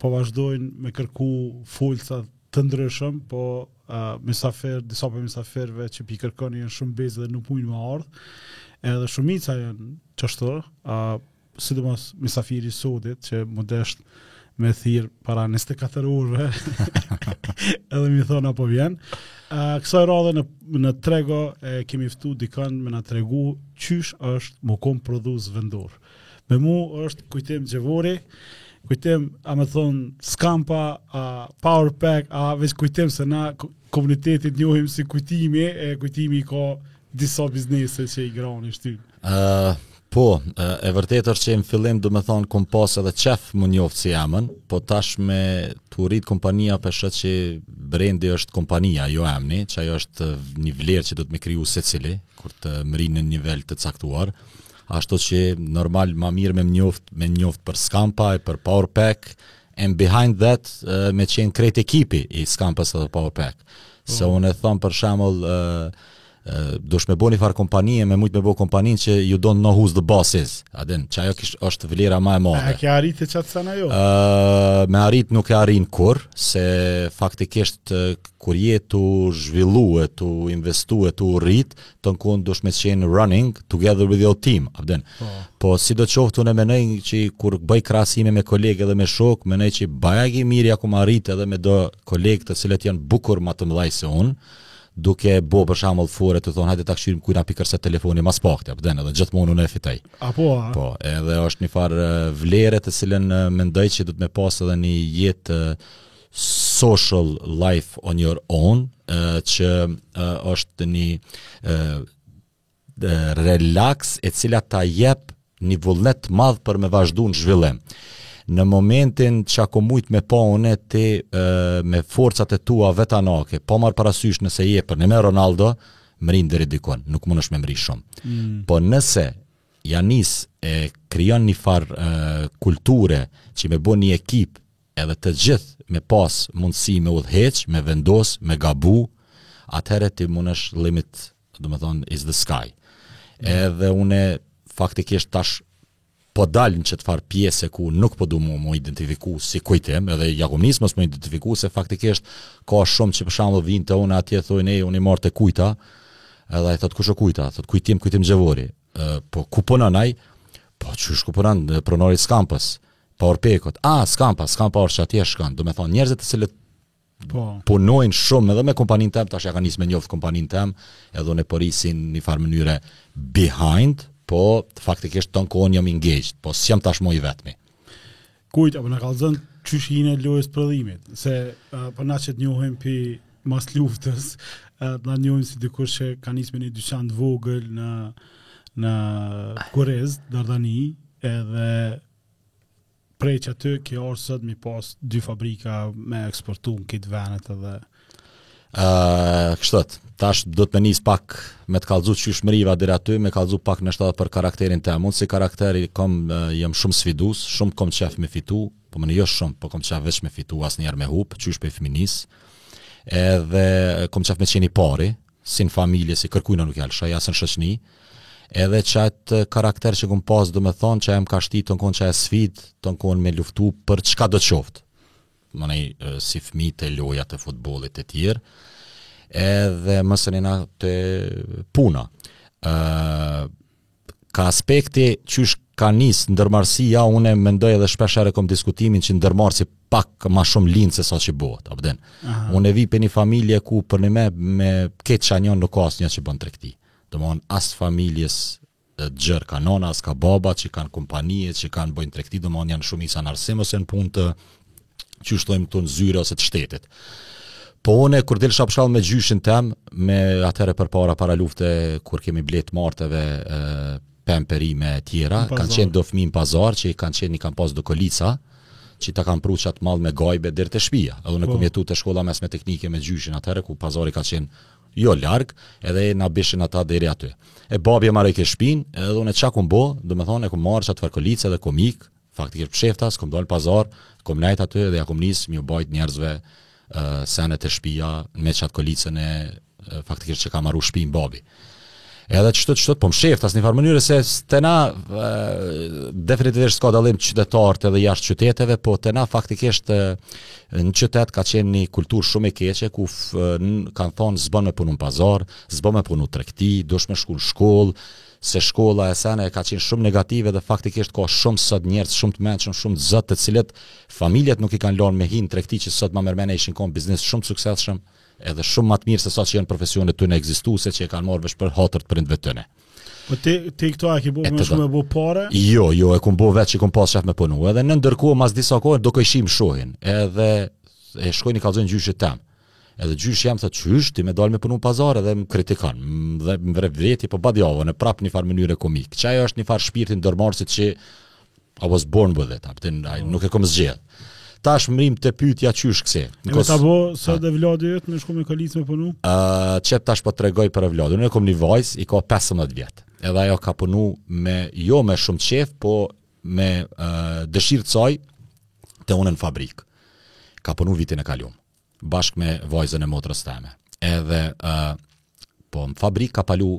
po vazhdojmë me kërku folca të ndryshëm, po uh, mysafir, disa prej mysafirve që pi kërkojmë janë shumë busy edhe nuk mujnë më ardhë, edhe shumica janë qështu, uh, sidomos mysafiri i sodit që m'u deshtë me thirë para 24 orëve, edhe mi thonë apo vjenë. Uh, kësaj radhe në, në trego e kemi ftu dikën me na tregu qysh është me kon prodhus vendorë. Me mu është Kujtim Gjevori, Kujtim, a me thonë, Skampa, a Power Pack, a veç Kujtim se na komuniteti t'njohim si Kujtimi, e Kujtimi i ka disa biznese që i grah, i shtyn. Uh, po, e vërtet është që në fillim, domethonë, kom pas edhe qef m'u njoftë si emën, po tash me t'u rrit kompania po e sheh që brendi është kompania, jo emni, që ajo është një vlerë që duhet me kriju secili, kur të mrrin në nivel të caktuar, Ashtu që normal ma mirë me njoft, me njoft për Skampa e për Power Pack, and behind that uh, me qenë krejt ekipi i Skampas dhe Power Pack. Se mm. unë e thom për shembull, uh, dush me bo një farë kompanie, me mujtë me bo kompaninë që you don't know who's the boss is. A din, që ajo është vlera ma e madhe. A ke arrit qat sen a jo? Uh, me arrit nuk e arrin kurrë, se faktikisht kur je tu zhvillu e tu investu e tu u rrit, ton kohën dush me qenë running together with your team a din po, po si do qoftë unë mendoj që kur bëj krahasime me kolegë dhe me shok mendoj që bajagi i mirë ja kom arrit edhe me do kolegë të cilët janë bukur ma të mëdhaj se unë duke bo për shembull fore të thon hajde ta kshyrim kujt na pi kërset telefoni ma s'pakti a po din edhe gjithmonë unë e fitoj apo a? po edhe është një farë vlere të cilën mendoj që duhet me pas edhe në jetë Social Life on Your Own, që është një relax e cila ta jep një vullnet t'madh për me vazhdu në zhvillim. Në momentin që a ke mujt me punu ti me forcat e tua vetanake, pa marrë parasysh nëse je për nime Ronaldo, me mrri deri dikun, nuk munesh me mrri shumë. Mm. Po nëse ja nis e krijon një farë kulture që me bo një ekip edhe të gjith me pas mundësi me udhëheq, me vendos, me gabu, atëherë ti mundesh limit, domethonë is the sky. Edhe unë faktikisht tash po dal në qet far pjese ku nuk po du m'u identifiku si Kujtim, edhe ja kom nis mos m'u identifiku se faktikisht ka shumë që për shembull vin te unë atje thonë unë i marr te Kujta, edhe ai thot kush o Kujta, thot Kujtim Kujtim Gjevori. po ku punon ai? Po qysh ku punon, pronari Skampës, Power Packut. Ah, Skampa, Skampa është atje shkon. Domethonë njerëzit të cilët po punojnë shumë edhe me kompaninë tem, tash ja kanë nisë me njoftë kompaninë tem, edhe unë po rri si nifar mënyre behind, po faktikisht ton kohën jam engaged, po s'jam tash mo i vetmi. Kujt a po na kallzon qysh hine lojës prodhimit, se uh, po na që të njohim prej mas luftës, uh, na të njohim si dikush që ka nis me një dyqan të vogël në në Kurriz, Dardani, edhe prej qaty ki ardh sot me i pas dy fabrika me eksportu në kit venet edhe Uh, kështu, tash do t'me nis pak me të kalzu qysh mrriva deri aty, me kalzu pak ndoshta për karakterin tem, un si karakter kom, uh, jam shumë sfidues, shumë kom qef me fitu, domethënë jo shumë, po kom qef veç me fitu, asnjëherë me hup, qysh prej fëminisë, edhe kom qef me qenë i pari, si në familje, si kërkujna nuk ja lëshojsha as n'shoqni, edhe qat karakter që kom pas, domethënë, qaj më ka shti tanë kohën që e sfid, tanë kohën me luftu për çkado qoftë, Manej si fëmijë te lojat e futbollit e tjerë, edhe masanej te puna. Uh, kah aspekti qysh ka nis ndërmarrësia, unë mendoj edhe shpesh herë kom diskutimin që ndërmarrësi pak më shumë lind se sa që bëhet, a p'e din. Unë vij prej një familje ku për ndime me këtë qanjon nuk ka asnjë që bën tregti. Domthon as familjes gjerë kah nona as kah baba që kanë kompani që kanë bo tregti domethon janë shumica në arsim ose në punë të qysh thojmë këtu në zyre ose të shtetit Po unë kur delsha psh me gjyshin tem, ma atëherë për para para lufte kur kemi blet marteve e, pemë perime e tjera, kanë qenë do fëmijë në pazar që i kanë qenë i kanë pas do kolica, që ta kanë pru qat mall me gajbe deri te shtëpia. Edhe unë po. kam jetuar te shkolla e mesme teknike me gjyshin atëherë ku pazari ka qenë Jo larg, edhe na bishin ata deri aty. E babi e marojke shpinë, edhe unë çka kum bë, domethonë e kum marrë qat far kolice edhe kum ik, faktikisht pshefta, kum dal n'pazar, kum nejt aty dhe ja kum nis me ju bajt njerëzve uh, senet te shpija me qat kolicën e faktikisht që ka maru shpinë babi. Edhe çashtu tu u msheft-as në farë mënyrë se te na definitivisht s'ka dallim qytetarët edhe jashtë qyteteve, po te na faktikisht në qytet ka qenë një kulturë shumë e keqe ku kanë thonë s'bën me punu në pazar, s'bën me punu tregti, duhesh me shku në shkollë, se shkolla e sene ka qenë shumë negative dhe faktikisht ka shumë sot njerëz shumë të mençur, shumë të zot të cilët familjet nuk i kanë lënë me hin tregti që sot ma merr menja ishin kon n'biznes shumë të suksesshëm Edhe shumë më të mirë se sa që janë n'profesionet tyne ekzistuese që e kanë marrë veç për hatër të prindve tyne. Po ti ti këto a ke bo me shumë bo pare? Jo, jo, e kum bo veç që kum pas qef me punu. Edhe në ndërkohë mas disa kohë do kojshi më shohin. Edhe e shkojnë i kallzojnë gjyshit tem. Edhe gjyshi jem thotë qysh ti me dal me punu në pazar edhe më kritikon. Dhe më vret veti po badjava un prap në far mënyrë kom ik. Qaj është ni far shpirti i ndërmarrsit që I was born with it, Stin, po. ai nuk e kom zgjedh. Tash mrrijmë te pytja qysh kjo. Në kos... tabu, a e le vllai yt me shku me kamarier me punu? Uh, qe tash po tregoj për e vladi. Unë e kom një vajzë, i ka 15 vjet. Edhe ajo ka punu me, jo me shumë qejf, po me uh, dëshirë të saj te unë në fabrikë. Ka punu vitin e kalum. bashkë me vajzën e motrës teme. Edhe ë uh, po në fabrikë ka palu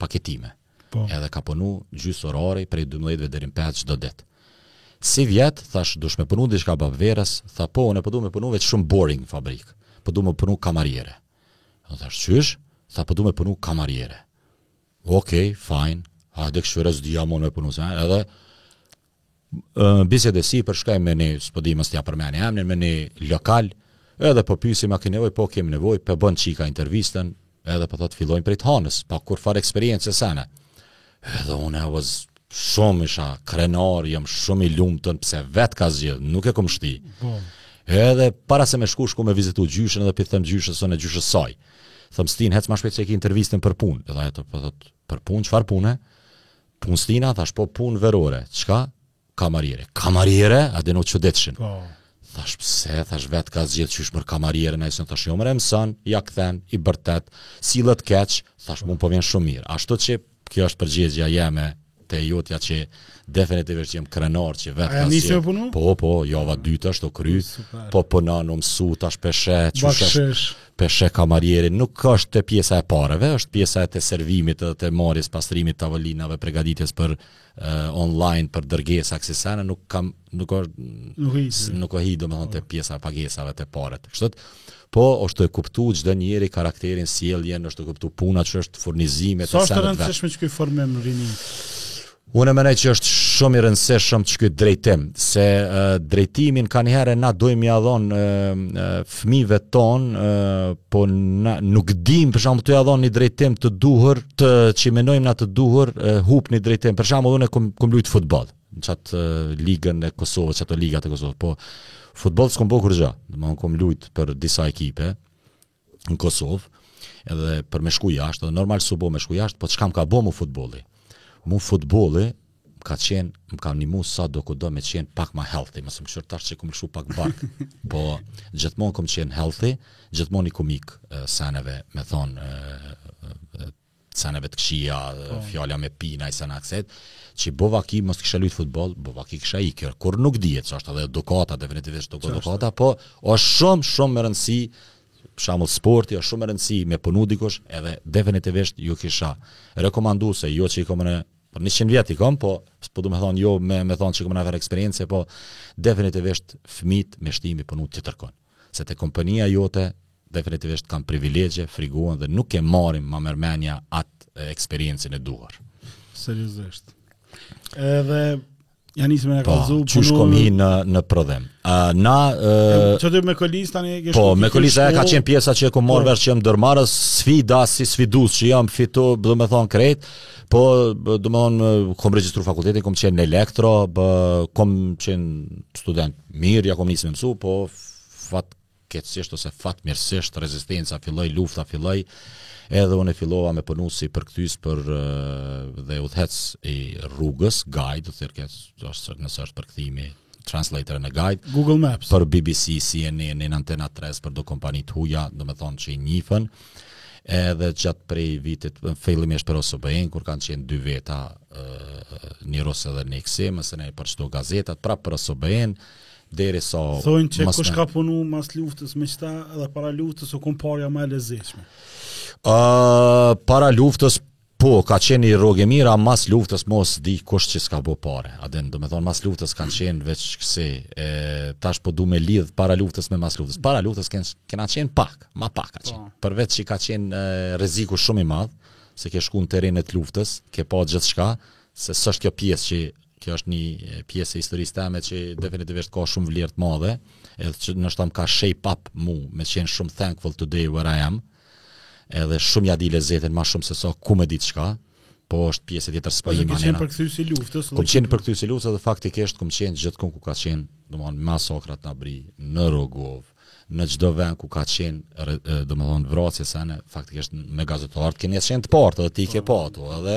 paketime. Po. Edhe ka punu gjys orari prej 12 deri në 5 çdo ditë. Sivjet thash a don me punu diçka bab verës, tha po unë po duam me punu veç shumë boring në fabrikë. Po duam me punu kamariere. Unë thash qysh, tha po duam me punu kamariere. Okej, okay, fine. Hajde kshyre se ku mun me punu se edhe bisedë e sipër shkojmë me një, s'po di mos t'ja përmeni emrin, me një lokal, edhe po pysim a keni nevojë, po kemi nevojë, po bën çika intervistën, edhe po thotë fillojmë prej të hanës, pa kurrfarë eksperience e sene. Edhe unë I was shumë isha krenar, jam shumë i lumtun, pse vetë ka zgjedh, nuk e kom shti. Po. Edhe para se me shku, shku me vizitu gjyshën edhe po i them gjyshës sonë, gjyshës saj. Them Stin, hec ma shpejt se e ki intervistën për punë. Edhe ajo po thotë, për punë, çfarë pune? Punë, Stina, thash, po punë verore, çka? Kamariere. Kamariere? A dhe n'qytet ishin. Po. Thash, pse, thash, vetë ka zgjedh, qysh more kamariere, ajo nisën, thash, jo more e mësën, i ja kthen, i bërtet, sillet keq, thash, mu po m'vjen shumë mirë. Ashtu që, kjo është përgjegja jeme, te jotja që definitivisht jam krenar që vetë ka nis. Po, po, java dytë ju ka kry. Po, po, ka nis u mësu, tash pe sheh, që është, Pe sheh kamarieri nuk është te pjesa e pareve, është pjesa te servimit dhe te marrjes pastrimit tavolinave, pregaditjes për uh, online për dërgesë ksi sene, nuk kam nuk është nuk hin, nuk hin domethënë te pjesa e pagesave te paret. Kështu po osht tu e kuptu çdo njeri karakterin, sjelljen, osht tu e kuptu puna qysh asht furnizime të sa. Sa është e rëndësishme që ky formim n'rini? Unë menoj që është shumë i rëndësishëm qeky drejtim, se uh, drejtimin kanihere na dojmë me jau dhonë uh, fmive tonë, uh, po na, nuk dim, për shembull tu ja dhonë një drejtim të duhur, atë që e menojmë na të duhur, uh, hup një drejtim, për shembull unë e kom, kom lujtë futboll, në qatë uh, ligën e Kosovës, qato ligat e Kosovës, po futboll s'kom bo kurgja, domethënë kom lujtë për disa ekipe, në Kosovë, edhe për me shku jashtë, edhe normal s'u bo me shku jashtë, po çka më ka bo mu futbolli? Mu futbolli, më ka qenë, më ka nimu sadokudo me qenë pak ma healthy, mos më kqyr tash që kom lëshu pak bark, po gjithmonë kom qenë healthy, gjithmonë i kom ik uh, seneve, me thonë, uh, seneve të këqija, për fjalë me pi naj sen a kështu, që bo vaki mos të kisha lujtë futboll, bo vaki kisha ikë, kur nuk dihet që është edhe edukata, definitivisht edukata, po është shumë, shumë me rëndësi, shembull sporti, është shumë me rëndësi me punu dikush, edhe definitivisht ju kisha rekomandu se jo që i kom e për 100 vjet i kam, po s'po do të thon jo me me thon që kom naj eksperiencë, po definitivisht fmitë me shti me punu te tjetërkush. se te kompania jote definitivisht kanë privilegje, friguan dhe nuk e marrin ma merr menja atë eksperiencën e duhur. Seriozisht. Edhe Ja nise me na kallzu po, Qysh kom hi në, në prodhim uh, Na uh, Që të me kolis tani Po me kolis e ka qenë pjesa që e ku marrë po. Vesh që jam ndërmarrës Sfida si sfidues që e kam fitu Domethonë krejt Po, domethonë, kom regjistru fakultetin, kom qenë në elektro, bë, kom qenë student mirë, ja kom nisë me mësu, po fatkeqësisht ose fatmirësisht, rezistenca filloj, lufta filloj, edhe unë e fillova me punu si përkthys për dhe udhëheqës i rrugës, guide, të thirë keqës, nëse është përkthimi, translator and guide Google Maps për BBC, CNN, në Antena 3 për do kompani të huaja, domethonë që i njifen. Edhe gjatë prej vitit fillimisht për OSBE-n kur kanë qenë dy veta një rus dhe një kësi, ose në për çdo gazetar, prapë për OSBE-n derisa se thonë që kush ka punu mas luftës me qëta edhe para luftës u kon parja ma e lezetshme. Uh, para luftës Po, ka qenë ni rrogë e mirë mas luftës nuk e di kush që s'ka bo pare. A din, domethonë mas luftës kanë qenë veç kësi. E, tash po du me lidhë para luftës me mas luftës. Para luftës kanë kena qenë pak, ma pak ka qenë. Po. Përveç që ka qenë rreziku shumë i madhë, se ke shku në terenet e luftës, ke pa gjithçka, se s'është kjo pjesë që kjo është një pjesë e historisë teme që definitivisht ka shumë vlerë të madhe, edhe që ndoshta m'ka shape up mu, me qenë shumë thankful today where I am, edhe shumë ja di lezetin ma shumë se sa kun me ditë çka, po është pjesë tjetër s'po hijmë anena. Ke qenë përkthyes i luftës. Kom qenë përkthyes i luftës edhe faktikisht kom qenë gjithkund ku ka qenë, domethonë masakrat në Abri, në Rogovë, në çdo vend ku ka qenë domethënë vrasje se ne faktikisht me gazetarët kena qenë të partë dhe ti ke pa ato edhe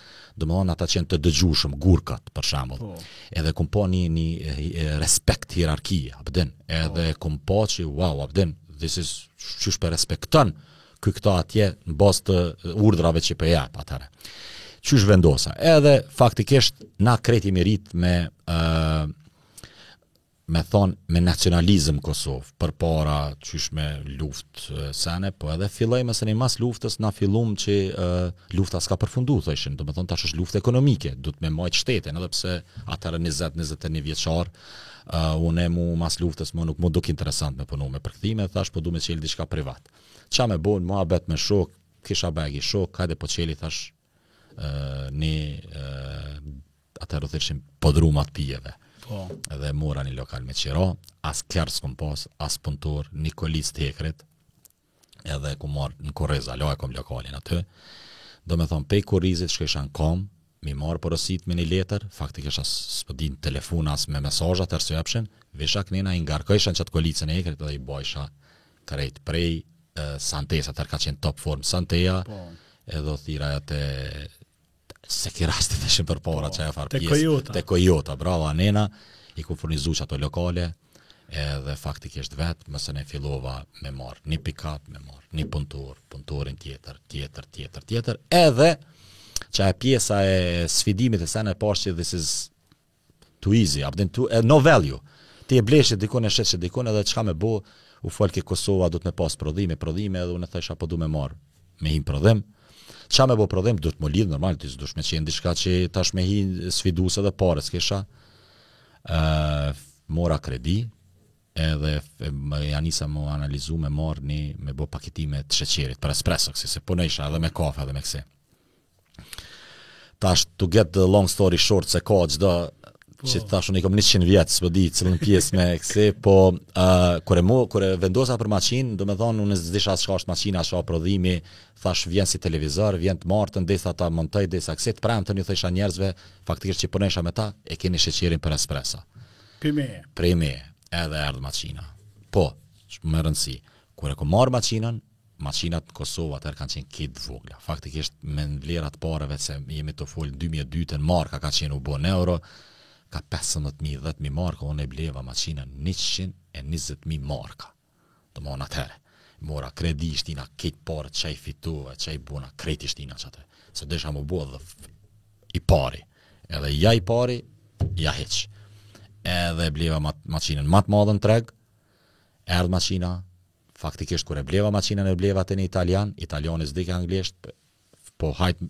Domethënë ata qenë të dëgjueshëm, gurkat për shembull. Po. Edhe kom pa një një respekt hierarki, a e din. Edhe po. kom pa që wow, a e din, this is qysh po e respekton ky këta atje në bazë të urdhrave që po jap atëherë. Qysh vendosa. Edhe faktikisht na krejt u mërrit me ë uh, me thonë me nacionalizëm Kosovë, përpara qysh me luftë sene, po edhe fillojmë sene mas luftës na fillum që uh, lufta s'ka përfundu, thojshin, do me thonë tash është luftë ekonomike, duhet me majt shtetin, edhe pse atëherë 20-21 vjeçar, uh, unë menu mas luftës më nuk m'u dok interesant me punu me përkthime, thash po du me çel diçka privat. Ça me bo, muhabet me shok, kisha bajagi shokë, hajde po çeli thash uh, një uh, atëherë u thojshim podrumat e pijeve. Po. Dhe mora një lokal me qira, as kerr s'kom pas, as punëtor, një kolicë të hekrit, edhe e kom marrë n'Kurriz, e kom lokalin atë. Do me thonë, prej Kurrizit shkojsha në kam, m'i marrë porositë me një letër, faktikisht as s'po di n'telefon, as mesazhe atëherë s'jepshin, visha knena i ngarkojsha në qatë kolicën e hekrit, edhe i bajsha krejt prej, uh, Santesë, atëherë ka qenë top form Santeja, po. edhe vshtira e Se ki rast te thojshim përpara po, qajo farë pjesë. Te Kojota. Te Kojota, bravo anena, i kom furnizu qato lokale, edhe faktikisht vetë, masnej fillova me marrë një pick-up, me marrë një punëtor, punëtorin tjetër, tjetër, tjetër, tjetër, edhe qajo pjesa e sfidimit e sene e pashë që this is Too easy, a po din, too, no value. Ti e bleshe dikun, e sheshe dikun, edhe çka me bo, u fol ke Kosova, duhet me pas prodhime, prodhime, edhe unë thesha, po du me marrë, me hi n'prodhim. Ça me bo prodhim, duhet me lidhë, normal, ti s'dush me çel diçka që tash me hi sfiduse dhe pare s'kesha. Uh, mora kredi, edhe ja nisa me analizu me marrë një, me bo paketime të sheqerit, për espresso, kësi, se punojsha edhe me kafe edhe me kësi. Tash, to get the long story short, se ka çdo, po. se tash unë i kom 100 vjetë, s'po di cilën pjesë me kësi, po uh, kur e, mo, kur e vendosa për maqinë, do me thonë, unë s'disha as çka është maqinë, as çka prodhimi, thash vjen si televizor, vjen të martën, deri sa ta montoj, deri sa kësi, të premten i thojsha njerëzve, faktikisht që punojsha me ta, e keni sheqerin për espressa. Premte. Premte, edhe erdh maqina. Po, me rëndësi, kur e kom marrë maqinën, Makinat në Kosovë atëherë kanë qenë krejt t'vogla. Faktikisht me vlerat e pareve se jemi tu fol 2002-ën marka ka qenë u bë në euro, ka 15000 10000 marka unë e bleva makinën 120000 marka. Domethonë atëherë. Mora kredi shtina krejt paret që i fitova, që i bona kredi shtina qaty. Se desha m'u bo i pari. Edhe ja i pari, ja hiç. Edhe bleva makinën më të madhe në treg. Erdh makina, Faktikisht kur e bleva maqinën e bleva te një italian, italiani s'dike anglisht, po hajt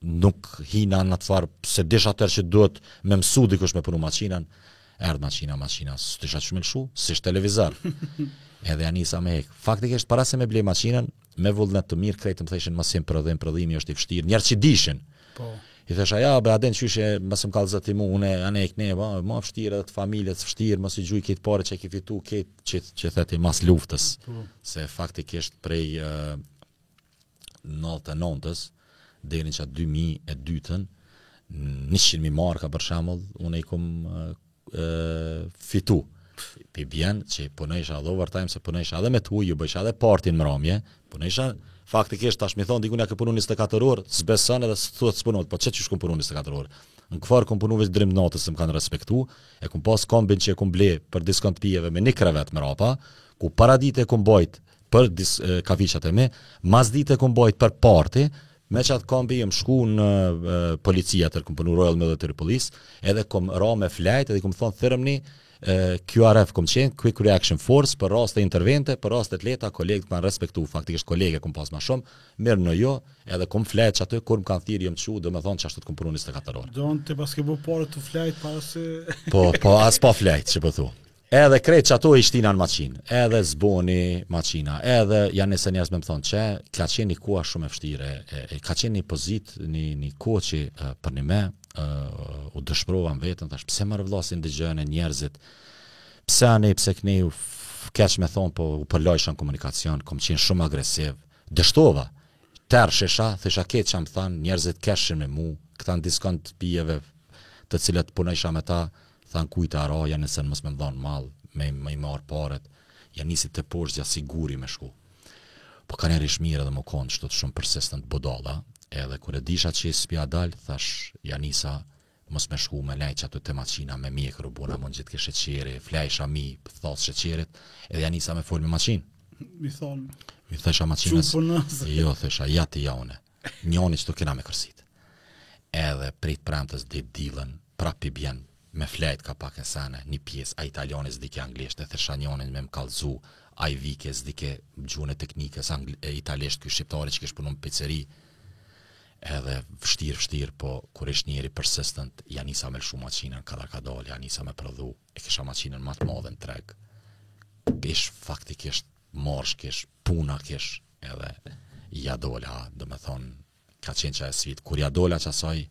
nuk hina në atë farë, s'e disha atëherë që duhet me mësu dikush me punu maqinën, erdh maqina, maqina, s'ditsha me lëshu, s'ish televizor. Edhe ja nisa me hekë. Faktikisht, para se me ble maqinën, me vullnet të mirë, krejt më thojshin mos hin n'prodhim, prodhimi është i vështirë, njerëz që dishin. Po. I thesha, ja, be, a e din qysh, mos më kallëzo ti mu, unë, anej e knej, ma, ma vështirë edhe te familja, t'vështirë, mos i gjuj këto pare që i ki fitu, këtë që që the ti mas luftës po. se faktikisht prej uh, 99-ës deri në qat 2002-ën 100 mijë marka për shembull unë i kum uh, fitu p'i bjen që punojsha edhe overtime se punojsha edhe me ta ju bëjsha edhe parti n'mbrëmje punojsha faktikisht tash me i thon dikujna ke punu 24 orë s'beson edhe s'thuat s'punohet po qe qysh kum punu 24 orë në KFOR kum punu veç ndërrim t'natës m'kanë respektu e kum pas kombin që e kum ble për diskont pijeve me një krevet mrapa, ku para dite e kum bojt për dis, e, kafiqat e me, mas dite e kum bojt për parti, me qatë kombi jom shku në e, polici atëherë, kum punu Royal Military Police, edhe kum ra me flejt, edhe i kum thonë thirrmni, QRF kom qenë, Quick Reaction Force, për raste intervente, për raste të lehta, kolegët m'kanë respektu, faktikisht kolege kom pas ma shumë, Mirë në jo edhe kum flejt qaty kur më kanë thirrë jom çu do me thonë qashtu të kum punu 24 orë Domethënë paske bo pare tu flejt para se Po po as pa flejt që po thu Edhe krejt qato i shtina n'maqinë Edhe s'boni maqina Edhe ja nisën njerëzit me më thonë që Ka qenë një kohë shumë e vështirë e, e, Ka qenë një pozit një, një kohë që e, përnime u dëshprova n'veten Thash pse more vlla s'i ndëgjon njerëzit Pse anej pse knej u keq me thonë Po u përlojsha n'komunikacion Kom qenë shumë agresiv Dështova, tershesha, thysha, keq me thanë, njerëzit keshshin me mu, këta n'diskont të pijeve të cilët punojsha me ta, thanë kujt e ara, ja nisën mos me dhanë mall, me m'i marrë paret, ja nisi teposhtja si guri me shku. Po kanëherë ish mirë edhe m'u konë kështu shumë persistent budalla, edhe kur e disha qe s'po ja dal, thash, ja nisa, Mos me shku me nejt qaty te maqina me mjekër u bona m'u ngjitke sheqeri flejsha mi thasë t'sheqerit edhe ja nisa me fol me maqinë me i thon i thesha maqinës i thesha ja ti ja unë njoni qetu kena me kërsit edhe prit t'premtes dhe t'dillën prap i bjen me flejt ka pak e sene një pjesë a italiani s'dike anglisht e thirrsha njonin me më kallzu ai vike s'dike gjuhën teknike s'angl- e italisht ky shqiptari që kish punu në piceri edhe vështirë vështirë, po kur ish njeri persistent, ja nisa me lëshu maqinën, kadal kadal, ja nisa me prodhu, e kisha maqinën ma të madhe në treg. Ish faktikisht marzh kish, puna kish, edhe ja dola, do me thonë, ka qenë qe sfidë. Kur ja dola qasaj,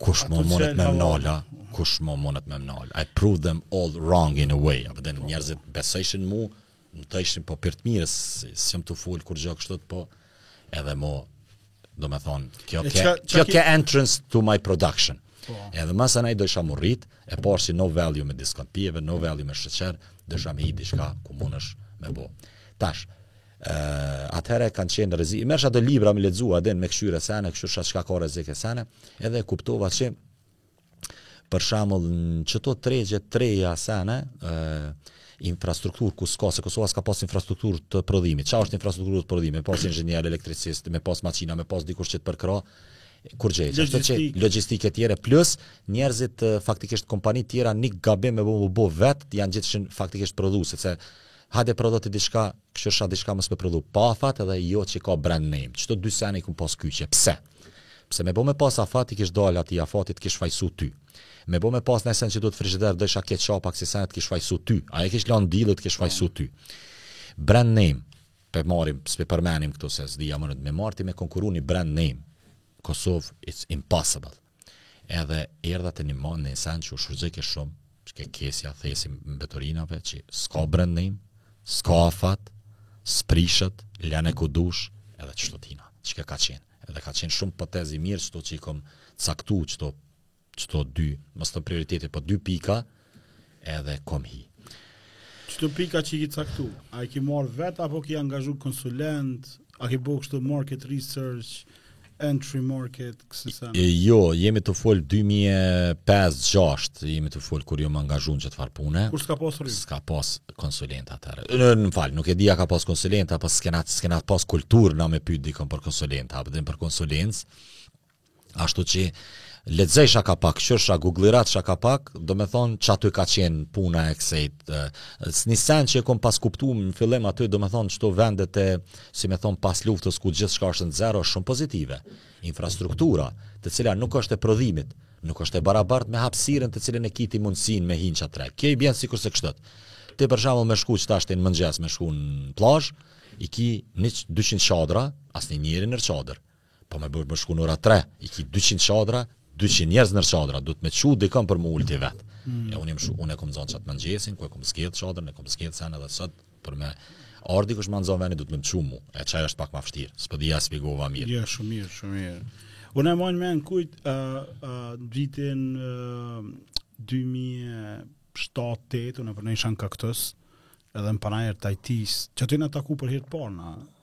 kush ma munet me m'nal a, kush ma munet me m'nal a. I proved them all wrong in a way, apo edhe njerëzit besojshin mu, Më të ishte po për të mirë, s'jam tu fol kurgjë kështu, po edhe mu, do me thonë, kjo ke, qka, qka kjo ke entrance to my production. Po. Edhe masanej dojsha m'u rrit, e por si no value me diskont pijeve, no value me sheqer, dojsha me hi diçka ku mundesh me bo. Tash, uh, atëherë kanë qenë rrezik. I merrsha do libra me lexu edhe me kqyrë sene, kështu se çka ka rrezik e sene, edhe kuptova se për shembull në qëto tregje t'reja sene ë infrastruktur ku s'ka se Kosova s'ka pas infrastruktur të prodhimit. Çka është infrastrukturë e prodhimit? Me pas inxhinier elektricist, me pas makina, me pas dikush që të përkrah, kurgjë. Është që logjistikë e tjera plus njerëzit faktikisht kompani të tjera ni gabim me bo, bo vet, janë gjithshin faktikisht prodhuesit se hajde prodho ti diçka Kështu është diçka mos me prodhu pa afat edhe jo që ka brand name. Qëto dy sene i kom pas kyçe. Pse? Pse me bo me pas afat i kish dalë ati afati, t'kish fajsu ty. Me bo me pas ni sen që duhet frigjider dësha ke qapa kësi sene t'kish fajsu ty. A e kish lanë n'dill, t'kish fajsu ty. Brand name. Pe marrim, s'pe përmenim këtu se s'di jam unë. Me marr ti me konkuru ni brand name n'Kosovë, it's impossible. Edhe erdha te një, ni sen që u shfrytëzojke shumë, që ke kesja thesi i mbeturinave që s'ka brand name, s'ka afat, s'prishet, lene ku dush, edhe qështu hina, çka ka qenë. Edhe ka qenë shumë potez i mirë qëto që i kom caktu, qëto, qëto dy, mos t'thom prioritete, po dy pika, edhe kom hi. Qëto pika që i ki caktu, a i ki marrë vetë apo ki angazhu konsulent, a ki bo kështu market research, entry market, kësi sene? E, jo, jemi tu fol 2005-2006, jemi tu fol kur jom angazhu në qat farë pune. Kur s'ka pas rrugë? S'ka pas konsulent atherë. Në, më fal, nuk e di a ka pas konsulent, apo s'kena, s'kena pas kulturë na me pyt dikën për konsulent, apo dhe për konsulencë. Ashtu që lexojsha ka pak, kqyrsha, googliratsha ka pak, do me thonë qaty ka qenë puna e kësaj. Se një sen që e kom pas kuptu në fillim aty, do me thonë qëto vendet e, si me thonë, pas luftës ku gjithçka është në zero, është shumë pozitive. Infrastruktura, e cila nuk është e prodhimit, nuk është e barabartë me hapsirën të cilën e ki ti mundësin me hi n'qat treg. Kjo i bjen sikurse kështu. Ti për shembull me shku qëtash ti n'mëngjes me shku në plazh, i ki 200 çadra, asnjë njeri në çadër. Po me bo me shku në ora tre, i ki 200 çadra, 200 njerëz në çadra, duhet me çu dikën për me u ul ti vetë. Mm. E unë jam shku, unë e kom zonë qat mëngjesin, ku e kom zgjedhë çadrën, e kom zgjedhë sen edhe sot, për me ardh dikush me më zonë venin, duhet me më çu mu, e qajo është pak ma fështirë, s'po di a shpjegova mirë. Ja, shumë mirë, shumë mirë. Unë e maj n'men, kujtoj, uh, uh, vitin uh, 2007-2008, unë punojsha n'Cacttus, edhe në panair të IT-së, qaty jena taku për herë t'parë,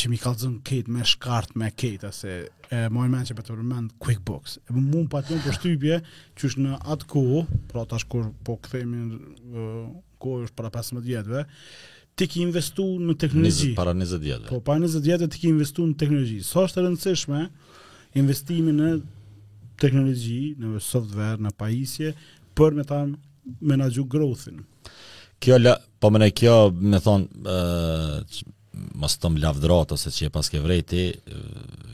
që mi kallzon krejt me shkurt me këtë, se e mbaj mend që pate përmend QuickBooks. E më m'ka pas lanë përshtypje, që është në atë kohë, pra tash kur po kthehemi në kohë është para 15 vjetëve, ti ki investu në teknologji. Para 20 vjetëve. Po, para 20 vjetëve ti ki investu në teknologji. Sa është e rëndësishme investimi në teknologji, në software, në pajisje, për me ta menaxhu growthin. Kjo, la, po më ne kjo, me thonë, mos t'them lavdërat ose që e pashë, ke vrejti,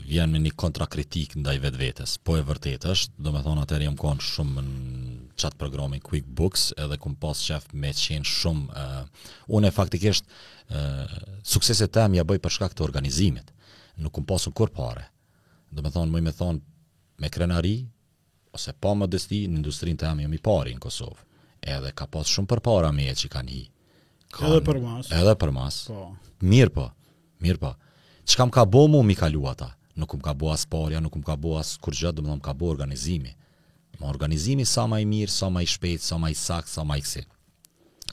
vjen me një kontrakritikë ndaj vetvetes. Po e vërtetë është, domethonë atëherë jam kon shumë në qatë programi QuickBooks edhe kum pas qef me qenë shumë. Uh, unë e faktikisht uh, suksesit tem ja bëj për shkak të organizimit. Nuk kum pasun kurrë pare. Domethonë, muj me thonë, me krenari, ose pa modesti në industrinë tem jam i pari në Kosovë. Edhe ka pas shumë përpara meje që kanë hi. Kanë, edhe përmas. Edhe përmas. Po. Mirëpo. Mirëpo. Çka më ka bo mu mi kalu ata? Nuk më ka bo as parja, nuk më ka bo as kurgjo, më ka bo organizimi. Më organizimi sa ma i mirë, sa ma i shpejtë, sa ma i saktë, sa ma i kësi.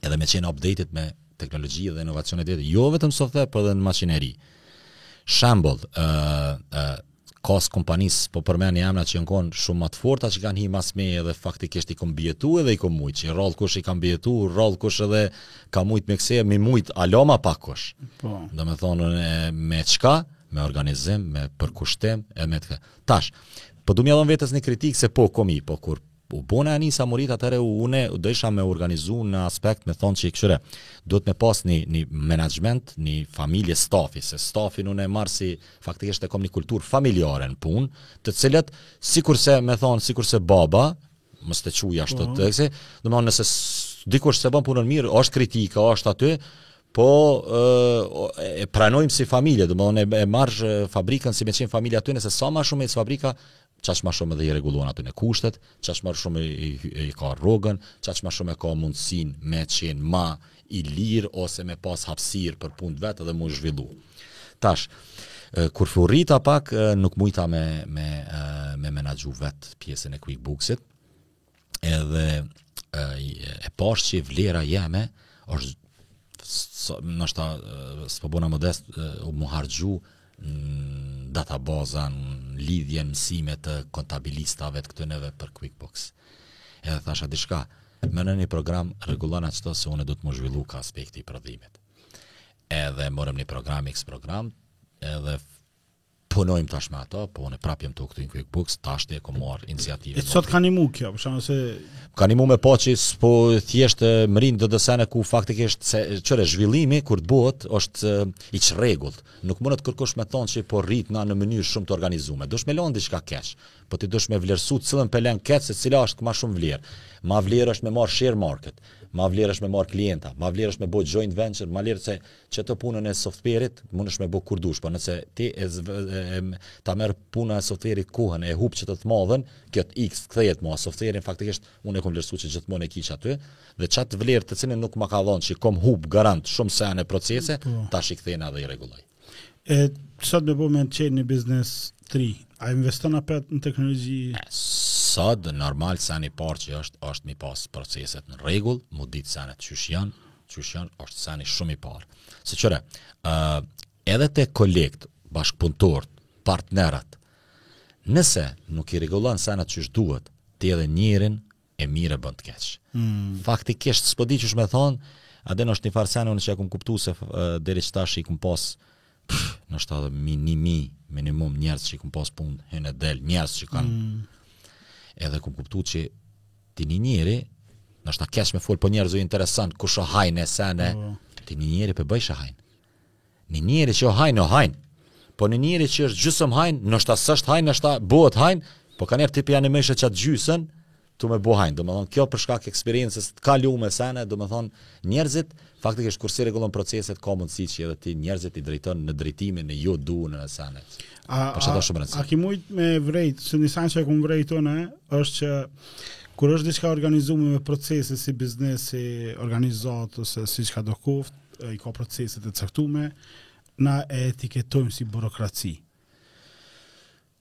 edhe me qenë updated me teknologji edhe inovacionet, jo vetëm software, por edhe në makineri. Shembull, ë ë ka's kompani, s' po përmendi emna që janë kon shumë ma të forta që kanë hi mas meje edhe faktikisht i kom mbijetu edhe i kom mujt që rrallë kush i ka mbijetu rrallë kush edhe ka mujt me kse me mujt aloma pak kush po domethonë me çka me organizim me përkushtim e me të tash po du me ja dhon vetes një kritikë se po komi po kur U bona e nisa m'u rrit atëherë u une u deshta me organizu në aspekt me thonë që i kshyre duhet me pas një, një management, një familje stafi, se stafin une e marr si faktikisht e kom një kulturë familjare në punë, të cilët sikurse me thonë, sikurse baba, mos ta quj ashtu mhm. të të të të të nëse dikush s'e bën punën mirë, është kritika, është aty, po e, pranojmë si familje, do të thonë e marr fabrikën si me qenë familja aty, nëse sa më shumë ec fabrika Qaq ma shumë edhe i rregullon atyne kushtet, qaq ma shumë i ka rrogën, qaq ma shumë e ka mundësinë me qenë ma i lirë ose me pas hapësirë për punë të vet dhe mu zhvillu. Tash, kur u rrita pak, nuk mujta me, me, me menaxhu vetë pjesën e QuickBooksit, edhe e pashë që vlera jeme është nashta s'po bona modest tu m'u harxhu në databaza në lidhje, mësime të kontabilistave të këtyneve për QuickBooks edhe thasha diçka me ni program rregullon qëto se une du t'mu zhvillu ka aspekti i prodhimit edhe morëm një program, x program edhe Punojmë tash me ato, po unë prapë jam tu u kthy në QuickBooks, tash ti e kom marrë iniciativë. E sot ka një mu kjo, për shkak se... Ka një mu me po që s'po thjesht më rrinë edhe do sene ku faktikisht se qyre zhvillimi kur të bëhet është i çrregullt. Nuk mundet kërkush me thonë që po rritna në mënyrë shumë të organizume. Dush me lon diçka keq, po ti dush me vlerësu cilën pe len keq se cila është ka ma shumë vlerë. Ma vlerë është me marrë share market, ma vlerë është me marrë klienta, ma vlerë është me bo joint venture, ma vlerë se qat punën e softverit mundesh me bo kur dush, po nëse ti e, zve, e, ta merr puna e softverit kohën e hup qat të madhen, kjo të x kthehet mua softverin, faktikisht unë e kom vlerësu që gjithmonë e ki qaty, dhe qatë vlerë të cilën nuk ma ka dhonë që kom hup garant shumë sene, procese, po. tash kthehna dhe i rregulloj. E, sot me bo me çel një biznes të ri, a investon apet në teknologji? E, sot normal seni i parë që është, është mi pas proceset në rregull, mu ditë senet qysh janë, qysh janë, është seni shumë i parë. Se qyre, uh, edhe te kolegët, bashkëpunëtorët, partnerët, nëse nuk i rregullon senet qysh duhet, ti edhe njerin e mirë e bon të keq. Mm. Faktikisht, s'po di qysh me thonë, a din është një farë seni, unë që e kum kuptu se uh, deri qitash i kum pas pff, noshta minimi, minimum njerëz që i kum pas punë, hin e del, njerëz që kanë, mm. edhe kum kuptu që ti një njeri, noshta keq me folë, po njerëz, o interesant, kush o hajn e sene, mm. Po. ti një njeri pe bojsh hajn. Një njeri që o hajn, o hajn, po një njeri që është gjysëm hajn, noshta s'është hajn, noshta bëhet hajn, po ka njerëz ti po ja mush qat gjysën, tu me bo hajn, do me thonë, kjo për shkak eksperiencës të kalume sene, do me thonë, njerëzit, faktikisht, kur s'i rregullon proceset, ka mundësi që edhe ti njerëzit i drejton në drejtimin jo të duhun e sene. A, a, a, a, a ki mujt me vrejt, se një sen që e kum vrejt te ne, është që, kur është diçka organizume me procese si biznesi, organizatë, ose si çkado koft, i ka proceset e caktume, na e etiketojmë si burokraci.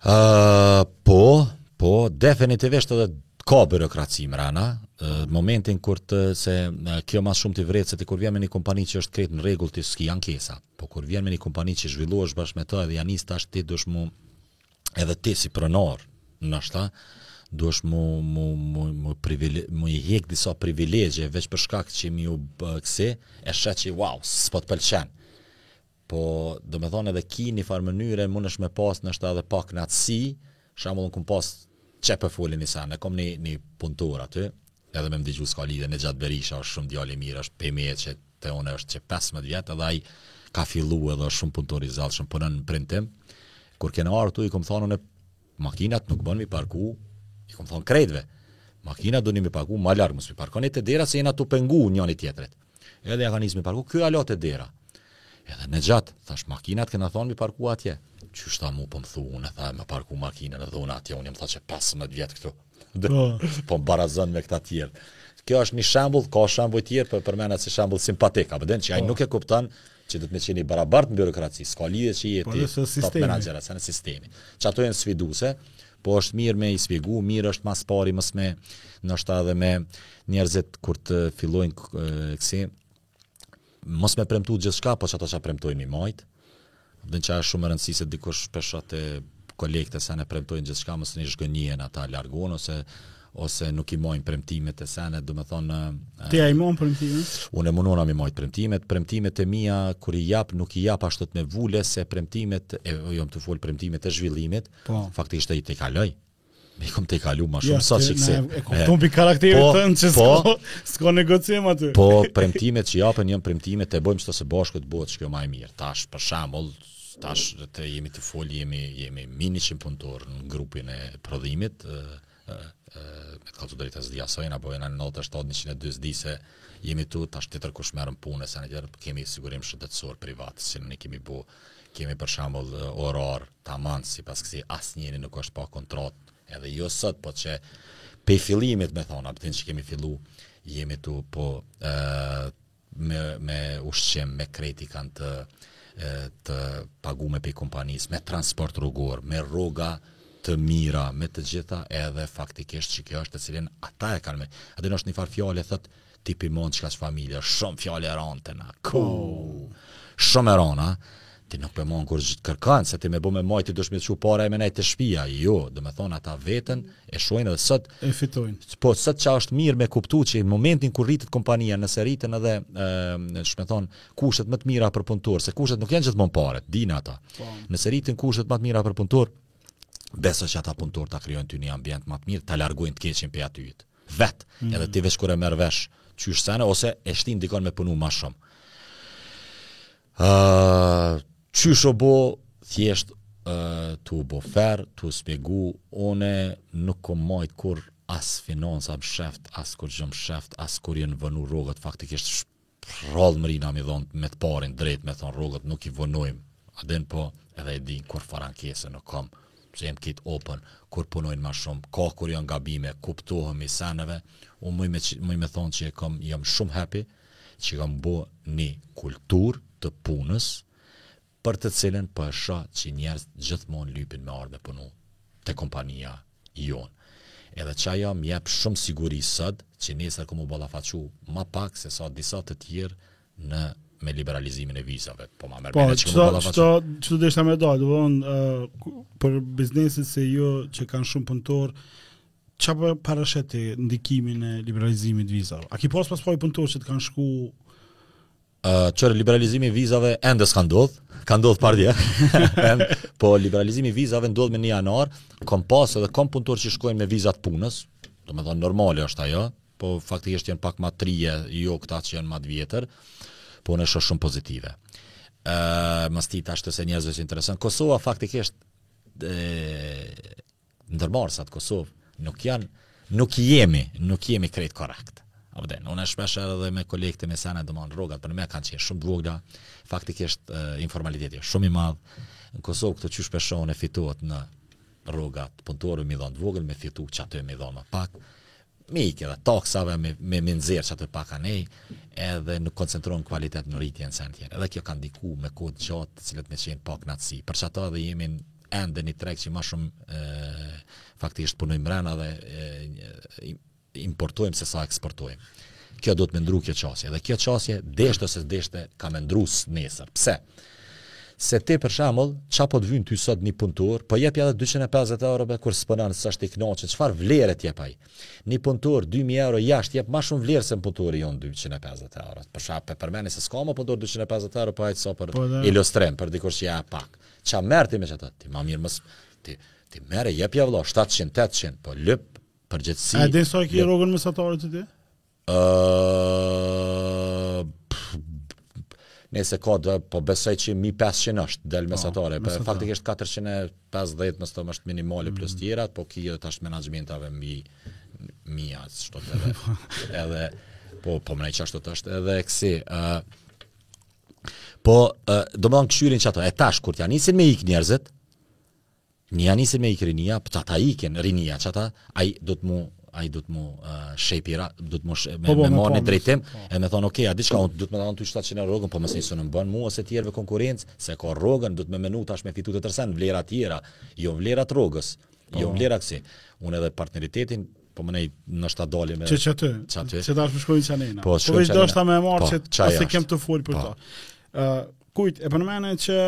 Uh, po, po, definitivisht edhe ka byrokraci mrena, momentin kur ti, se kjo ma s'shumti të vret, se ti kur vjen me një kompani që është krejt në rregull ti s'ki ankesa, po kur vjen me një kompani që zhvillohesh bashkë me të edhe ja nis tash ti dush mu edhe ti si pronar, noshta dush mu, mu, mu, mu, privile, mu i hek disa privilegje veç për shkak që mi u kësi, e sheh që wow, s'po të pëlqen. Po, domethënë edhe ki një farë mënyre mundesh me pas noshta edhe pakënaqësi, shamull un kum pas, qe po foli një sen, e kom një, një punëtor aty, edhe me më digju s'ka lidhe, Nexhat Berisha është shumë djalë i mirë, është pëmi e që te na është qe 15 vjet, edhe ai ka fillu edhe është shumë punëtor i zellshëm, punon në printim, kur kena ardh këtu i kom thonë makinat nuk bënë mi parku, i kom thonë krejtve, makinat duhni mi parku ma larg, mos mi parkoni te dera se jena tu i pengu njoni tjetrit. Edhe ja ka nisë me parku, ky halo te dera. Edhe unë gjatë, thash, makinat kena thonë me parku atje. Qysh tash mu po më thu, unë, tha, me parku makinën me dhunë atje, unë jam tha që 15 vjet këtu. Po. po më barazon me këta tjerë. Kjo është një shembull, ka shembuj tjerë po e përmenda si shembull simpatik, a po din që ai po. nuk e kupton që duhet me qenë i barabartë në birokraci, s'ka lidhje që je po, ti top manager apo në sistem. Që ato janë sfiduese, po është mirë me i spjegu, mirë është ma së pari mos me rrejtë edhe me njerëzit kur të fillojnë kësi, mos me premtu gjithçka, po që ato që premton me i majtë, dhe ajo që është shumë me rëndësi se dikush p.sh. te kolegët e senet premtojnë gjithçka masnej zhgënjehen ata largohen ose ose nuk i mojnë premtimet e senet, do me thonë... Ti a i mojnë premtimet? Unë munona me i majtë premtimet, premtimet e mija, kur i jap, nuk i jap ashtu me vulë, se premtimet, e jom tu folë premtimet e zhvillimit, po. faktisht i tejkaloj, i kom tejkalu ma shumë jo, saqë kësi. E kom timin pi karakterit po, tënë që po, s'ko, s'ko negocim aty. Po, premtimet që japën, jon premtime, e bojmë së bashku të bëhet diçka ma e mirë, tash, për shembull, tash te jemi tu fol, jemi, jemi minimum punëtor në grupin e prodhimit, me të kallzu drejt as dijes s'jom, a po din 97-102 s'di sa jemi tu, tash tjetërkush merret n'punë, senet tjetër kemi sigurim shëndetësor privat, se ne kemi bu, kemi për shembull orar, taman, sipas kësi, asnjëri nuk është pa kontratë, edhe jo sot, po që pej fillimit me thonë, a po din që kemi fillu, jemi tu, po e, me me ushqim, me krejt i kanë të të pagume pej kompanisë, me transport rrugor, me rruga të mira, me të gjitha edhe faktikisht që kjo është të cilin ata e kanë me. Edhe është një farë fjale, thotë, ti pi mon qekaq familje, shumë fjale e randë, na kokë, shumë e randë, Ti nuk pe mon kurgjo kërkon, se ti me bo me majtë ti duhesh me ju çu pare e me nejtë te shpia, jo, domethonë ata veten e majnë edhe vetë, e fitojnë. Po, s'di që është mirë me kuptu që në momentin kur rritet kompania, nëse rriten edhe, e, qysh me thonë, kushtet më të mira për punëtor, se kushtet nuk janë gjithmonë paret, din ato. Po. Nëse rriten kushtet më të mira për punëtor, besoj që ata punëtorë të krijojnë ty një ambient më të mirë, ta largojnë të keqin prej atyhit. Vetë, mm -hmm. edhe ti veç kur e merr vesh, qysh sene, ose e shtin dikon me punu ma shumë. Ëh, qysh u bo, thjesht ëh tu u bo fer, tu u spjegu, une nuk kom majt kurr as financa msheft, as kurgjo msheft, as kur jon vonu rrogët, faktikisht rrallë s'mrrina me i dhon me të parin drejt me thon rrogët nuk i vonojm, a din po, edhe e di kurrfarë ankese nuk kom, se jem krejt open, kur punojn ma shum, kur jon gabime, kuptohemi seneve, un muj me, muj me thon që e kom, jom shum happy, që kam bo ni kultur të punës për të cilën po e shoh që njerzt gjithmon lypin me ardh me punu te kompania jonë edhe që ajo më jep shumë siguri sot që nesër kom me u ballafaqu ma pak se sa disa të tjerë në me liberalizimin e vizave po ma merr po, që kem me u ballafaqu qeto qeto deshta me dal do von uh, për bizneset se ju që kanë shumë punëtor Qa po parasheh ti ndikimin e liberalizimit vizave? A ki pas pas po punëtorë që të kanë shku... Uh, qyre liberalizimi vizave ende s'ka ndodh, ka ndodh par dje, po liberalizimi vizave ndodh me një janar, kom pas edhe kom punëtorë që shkojnë me viza t'punës, do me thonë normale është ajo, po faktikisht janë pak, ma t'rijt, jo këta që janë ma të vjetër, po unë e shoh shumë pozitive. Uh, më sti të ashtë të se njerëzve interesant. Kosova faktikisht e, ndërmarrësat n'Kosovë nuk janë nuk jemi, nuk jemi krejt korrekt. A po, unë shpesh edhe dhe me kolegët me sene domethanë rrogat, për me kanë qenë shumë të vogla. Faktikisht uh, informaliteti është shumë i madh. Në Kosovë këto qysh peshon e fitohet në rrogat, punëtorëve mi dhon të vogla me fitu qatë mi dhon ma pak. me ik edhe taksave, me, me, mi nxjerr qato pak anej, edhe nuk koncentrohen n'kualitet në rritje në sene tjera. Edhe kjo ka ndiku me kohë t'gjatë, cilët me qenë pak n'atësi. Për qato edhe jemi ne ende një treg që ma shumë e, faktikisht punojmë mrena dhe e, importojmë se sa eksportojmë. Kjo duhet me ndrru kjo qasje. Dhe kjo qasje, deshte ose s'deshte, ka me ndrru nesër. Pse? Pse? Se ti për shembull, ça po të vyn ty sot një punëtor, po jepja 250 euro be kur s'punon s'është i kënaqur, çfarë vlere të jep ai? Një punëtor 2000 euro jashtë jep më shumë vlerë se një punëtori jon 250 euro. Për shembull, po përmendi se s'ka më punëtor 250 euro po ai sa për ilustrim, po, ilustrim, për dikush që jep pak. Ça merr ti me qato? Ti më mirë mos tri ti merr e jepja vëlla 700 800, po lyp përgjegjësi. A dhe sa ki rrogën mesatare ti? Nëse ka do po besoj që mbi 500 është del po, mesatare, po faktikisht 450 më s'pakti është minimale mm. plus tjerat, po ki edhe tash menaxhmentave mbi mijëshe qashtu edhe. edhe po po më qashtu është edhe kësi ë uh, Po, uh, do më thonë kqyri qato, e tash, kur t'ja nisin me ik njerëzit, Nja nisi me ik rinia po qata ikin rinia qata ai duhet mu ai duhet mu uh, shepi ra do të mu sh, me, po, po, me, me marrë në drejtim po. e me thonë ok a diçka unë duhet me dhanë ty 700 euro rrogën po më s'mun m'bën mua ose tjerëve konkurrencë se ka rrogën duhet me menu tash me fitu tjetër sen vlera të tjera jo vlera të rrogës po. jo vlera kësi unë edhe partneritetin po me nejt n'shtet dalim te qatë qatë se tash më shkojnë qanena po, po vetë do me marr se po, se kem të fol për to ë kujt e përmendën që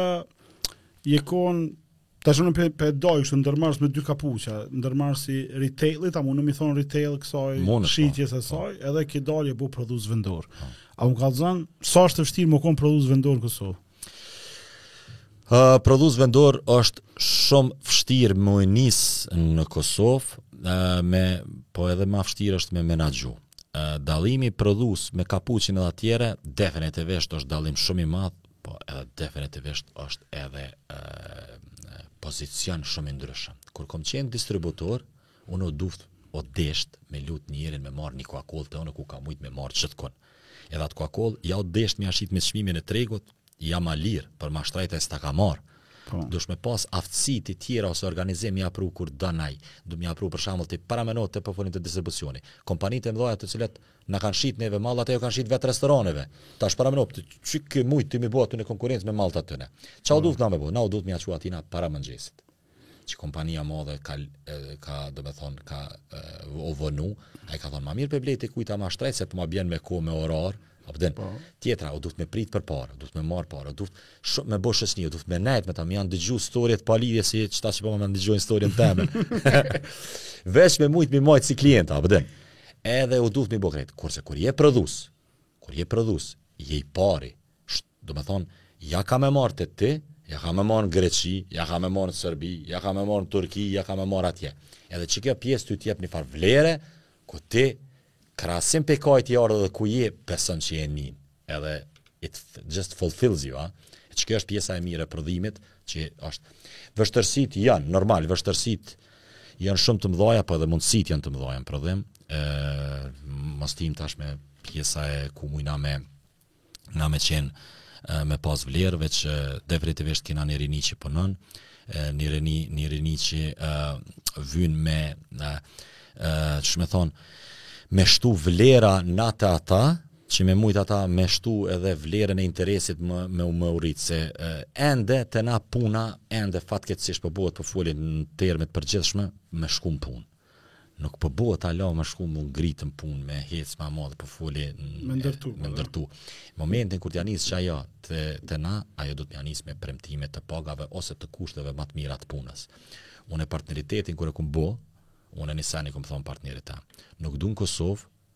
je kon Tash unë pe, pe ndaj kështu ndërmarrës me dy kapuça, ndërmarrës i retailit, apo muj me thon retail kësaj po. shitjes së saj, po. edhe ke dal je bo prodhues vendor. Po. A um kallzon sa është vështirë me kon prodhues vendor këso? Uh, prodhues vendor është shumë vështirë me e nis në Kosovë, uh, me po edhe më vështirë është me menaxhu. Uh, dallimi prodhues me kapuçin e atjerë definitivisht është dallim shumë i madh Po, edhe definitivisht është edhe e, pozicion shumë i ndryshëm. Kur kom qenë distributor, unë u duft o desht me lut njerin me marr një Coca-Col te unë ku ka mujt me marr gjithkund. Edhe atë Coca-Col, ja u desht me ia shit me çmimin e tregut, ja ma lirë, për ma shtrajtë s'ta ka marr. Po. Dush me pas aftësi të tjera ose organizim mi afru kurdoherë. Do mi afru për shembull ti paramendoje te po folim te distribucioni. Kompanitë e mëdha të cilat Na kanë shit neve mall ata ju kanë shit vet restoraneve. Tash paramendo ti, qysh ke mujt ti me bë aty në konkurrencë me mallt e tyne. Çka u po. duft na me bë? Na u duft me ia çu atina para mëngjesit. Që kompania madhe ka ka do të thon ka u vonu, ai ka thon më mirë pe blej te ky ma shtrejt se po ma bjen me kohë me orar, a pe din. Po. Tjetra u duft me prit për pare, u duft me marr pare, u duft shumë me bo shoqni, u duft me nejt me ta me jau ndëgju historiet pa lidhje si qeta që po më dëgjojnë historien teme. Veç me mujt mi majt si klienta, a pe din. Edhe u duft mi bo krejt, kurse kur je prodhus, kur je prodhus, je i pari, domethonë, ja ka me marrë te ti, ja ka me marrë në Greqi, ja ka me marrë në Serbi, ja ka me marrë në Turki, ja ka me marrë atje. Edhe qekjo pjesë ty t'jep një farë vlere, ku ti, krahasim prej kah ti erdhe dhe ku je, beson që je njën. edhe it just fulfills you, a? Qekjo është pjesa e mirë e prodhimit, që është... Vështirësit janë, normal, vështirësit janë shumë të mëdhaja, po edhe mundësit janë të mëdhaja në prodhim. E, posaçim tash me pjesa e ku mujna me, na me qenë me pas vlerë, veç definitivisht kena një rini që punon, një rini, një rini që uh, vyn me, uh, qysh me thonë, me shtu vlera në ata, Që me mujt ata me shtu edhe vlerën e interesit më me u me u rrit se e, ende te na puna ende fatkeqësisht po bohet po folim në terme të përgjithshme me shku në punë. Nuk po bohet hala me shku me u ngrit në punë me hec ma nalt po folim me ndërtu. Me po, ndërtu. Momentin kur t'ja nis qajo te te na, ajo do t'ja nis me premtime të pagave ose të kushteve më të mira të punës. Unë partneritetin kur e kom bo, unë një sen i kom thon partnerit tem. Nuk du në Kosovë,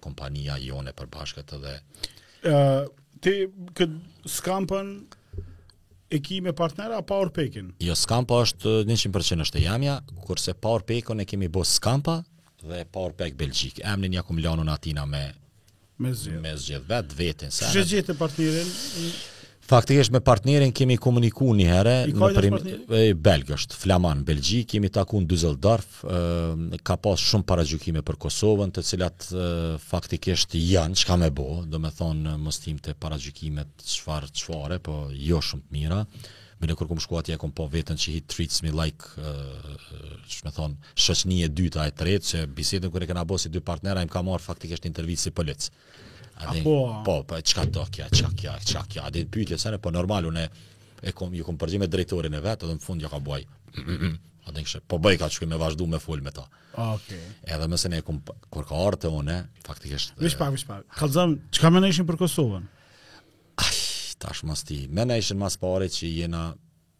kompania jonë e përbashkët dhe uh, ti këtë Skampën e ki me partner a Power Pekin? Jo, Skampa është 100% është e jamja, kurse Power Pekun e kemi bo Skampa dhe Power Pek Belgjik. Emnin ja kom lon unë atina me me zgjedh, me zgjedh vet veten sa. Qysh e gjete partnerin? Faktikisht me partnerin kemi komuniku një herë në prim e belg është, flaman belgjik u kemi taku në Düsseldorf e, ka pas shumë paragjykime për Kosovën të cilat e, faktikisht janë çka me bo domethonë mos të himë te paragjykimet çfarë çfarë po jo shumë të mira mirëpo kur kom shku atje kom pa vetën që he treats me like domethonë shoqni e dyta e tretë se bisedën kur e kena bo si dy partnera m'ka marrë faktikisht intervistë si polic A dhe, po, po, po, çka do kjo, çka kjo, çka kjo, a dhe pytje, sene, po normal, une, e kom, ju kom përgjigj me drejtorin e vet, edhe në fund, jo ka buaj, a dhe kështë, po bëj ka që me vazhdu me fol me ta. Ok. Edhe mëse ne kom, kur ka ardh te une, faktikisht... Veç pak, veç pak, kallzom, çka menojshin për Kosovën? Aj, tash më s'di, menojshin ma s'pari që jena,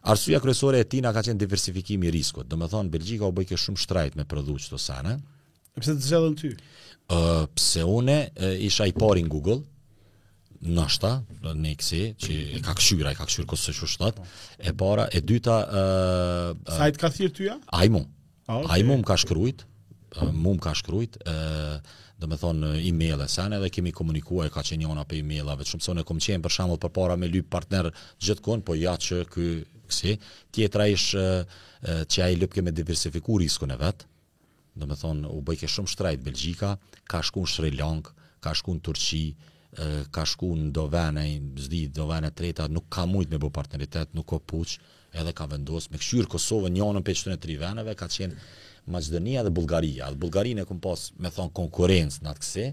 Arsyeja kryesore e tina ka qenë diversifikimi i riskut. Domethënë Belgjika u bojke shumë shtrajt me prodhu do sene. E pse të zgjedhën ty? Ë uh, pse unë uh, isha i pari në Google, noshta, në Nexi, që e ka kqyr, e ka kqyr kësi që shtatë, e para, e dyta... Uh, uh, Se ai të ka thirr ty a? Ai mu. Ah, okay. Ai mu m'ka shkrujt, mu m'ka shkrujt, ë domethonë email e sen edhe kemi komuniku e ka qenë njona pej emailave shumë se une kom qenë për shembull përpara me lyp partner gjithkund po ja që kësi tjetra ish që ai lypke me diversifiku riskun e vet domethonë u bojke shumë shtrajt Belgjika ka shku në Sri Lankë ka shku në Turqi ka shku në do vene s'di do vene t'treta nuk ka mujt me bo partneritet nuk u ka puq edhe ka vendos me kqyr Kosovën njonën pej qëtëne tri veneve ka qenë Maqedonia dhe Bullgaria dhe Bullgarin e kom pas domethonë konkurencë në atë kësi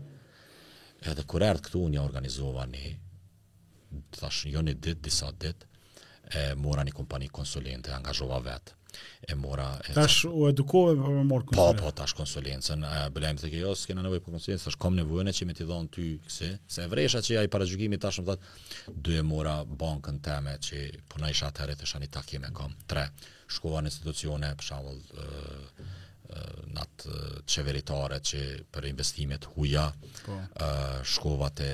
edhe kur erdhë këtu unë ja organizova një thashë jo një dit, disa dit e mora një kompani konsulente angazhova vetë e mora e tash u edukove për me marr konsulencë po po tash konsulencën e blem se jo, s'kena nevojë për konsulencë tash kam nevojën e që me t'i dhon ty kësi se vrejsha që ai paragjykimi tash më thotë Dy e mora bankën teme që punojsha atëherë thashë një takim e kam. Tre, shkova në institucione, për shembull, në atë qeveritare që për investime t'huja, po. shkova te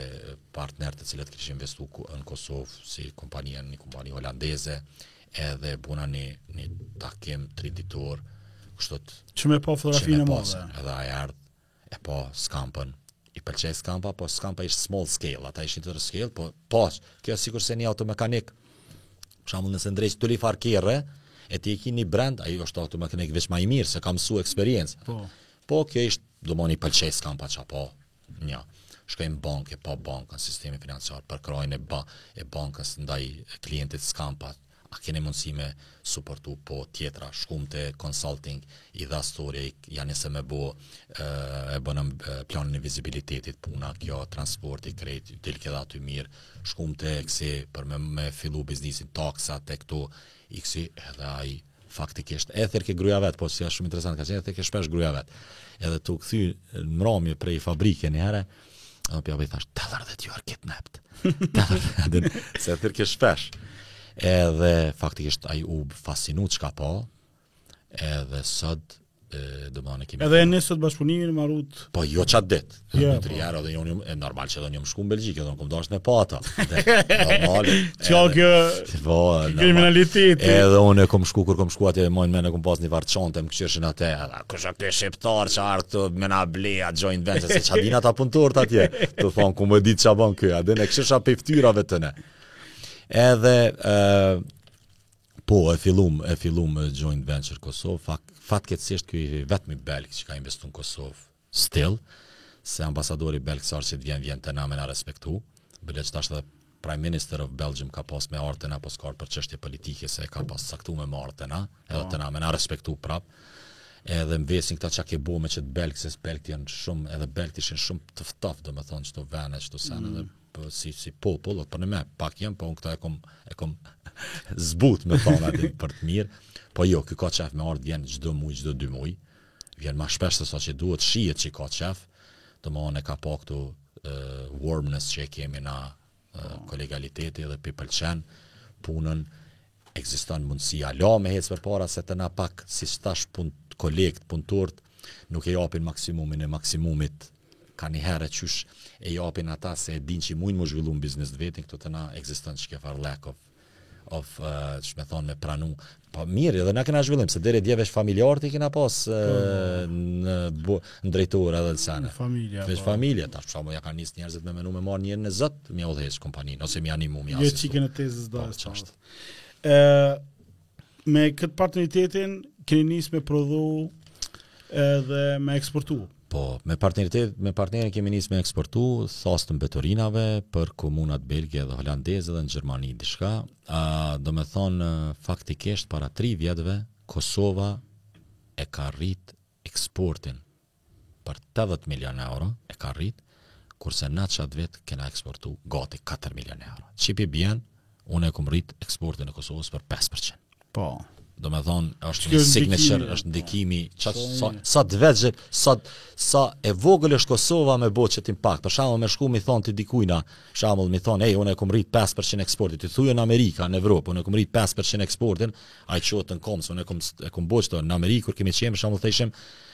partnerët të cilët kishin investu në Kosovë, si kompania një kompani holandeze, edhe bona një, një takim treditor, kështot... Që me pa fotografinë e madhe. Edhe ai erdh, E pa Scampën. I pëlqeu Scampa, po Scampa ishte small scale, ata ishin tjetër scale, po po. Kjo sikurse një automekanik. Për shembull, nëse ndreq gjithfarë kerre, e ti e ke një brand, ai është automekanik veç ma i mirë se ka msu eksperiencë. Po. Po kjo ishte, domethonë i pëlqeu Scampa çka pa. Një. Shkojmë n'bankë, e pa bankën, sistemin financiar, përkrahjen e, ba, e bankës ndaj klientit Scampa, A keni mundësi me suportu po tjetra shkum te consulting i dha storja ia nise me bo e bënëm planin e vizibilitetit puna kjo transporti krejt del ke dhe aty mirë shkum te ksi për me, me fillu biznisin taksat e këtu i ksi edhe ai faktikisht e thirrke gruja e vet po si është shumë interesant ka qenë e thirrke shpesh gruja e vet edhe tu kthy në mramje prej fabrike një herë Edhe p'ja i thash, tell her that you are kidnapped. tell her that, se e thirrke shpesh. Edhe faktikisht ai u fascinu çka po. Edhe sot domethënë kemi. Edhe e nisëm bashkëpunimin me Marut. Po jo qat ditë. Jo, yeah, po. Triar edhe unë e normal që edhe jam shku në Belgjikë, edhe kum dash me pa ata. Normal. Çka kjo? Po, kriminalitet. Edhe unë kum shku kur kum shku atje më në më kum pas një varg që, më kqyrshin atje. Kush është ky shqiptar që ka ardh këtu me na ble atë joint venture se çfarë din ata punëtorët atje? Të thon ku më ditë çfarë bën ky, a din e kështu çfarë piftyrave të ne. Edhe ë uh, po e fillum e fillum me joint venture Kosovë, fat fatkeqësisht ky i vetmi belg që ka investuar në Kosovë still se ambasadori belg sa herë që vjen vjen te na me na respektu, bëhet tash edhe Prime Minister of Belgium ka pas me ardhë te na, po s'ka ardhë për çështje politike, se e ka pas caktu me ardh te na, edhe po. te na me na respektu prap. Edhe më vesin këta çka ke bo me qëtë belgë, se belgët janë shumë, edhe belgët ishin shumë të ftoftë, do me thonë qëto vene, qëto sene, mm. dhe për, si, si popull, dhe për në me, pak jam, po unë këta e kom, e kom zbut me thonë atë për të mirë, po jo, ky ka qef me ardhë vjen çdo muj, çdo dy muj, Vjen ma shpesh se sa që duhet, shihet që ka qef, domethanë e ka pa këtu warmness që e kemi na kolegaliteti dhe p'i pëlqen punën, ekziston mundësia la me hecë përpara se te na pak, siç thash pun, kolegët, punëtorët, nuk e japin maksimumin e maksimumit kanjëherë qysh e japin ata se e din që mujnë me zhvillu në biznis të vetin, këtu te na ekziston qikjo farë lack of of qysh me thon me pranu. Po mirë, edhe na kena zhvillim se deri dje veç familjarët i kena pas po, po. në bu, në drejtor edhe këso sene. Familja. Veç po. familja, tash për shembull ja kanë nis njerëzit me menu me marr njeri të zotin, me udhëheq kompaninë ose me i nimu me asi. Jo çikën e tezës dajës. Po, qashtu. Ë Me këtë partneritetin keni nisë me prodhu edhe me eksportu. Po, me partneritet, me partnerin kemi nisë me eksportu thasët e mbeturinave për komunat belge dhe holandeze dhe në Gjermani diçka. A domethonë faktikisht para 3 vjetëve Kosova e ka rrit eksportin për tetëdhetë milionë euro e ka rrit, kurse na çat vit kena eksportu gati katër milionë euro. Që i bjen, unë e kum rrit eksportin e Kosovës për pesë për qind. Po. Do me thonë, është një signature, është ndikimi, qaty, po, sa, sa të vegjël, sa, sa e vogël është Kosova me bo që ti impakt, për shembull me shku me i thonë ti dikujna, shembull me i thonë, ej, unë e kum rrit 5% eksportin, t'i thu në Amerikë, në Evropë, unë e kum rrit 5% eksportin, ai çohet në komë, unë e kum, e kum bo qëto, në Amerikë, kur kemi qemë, shembull thojshim,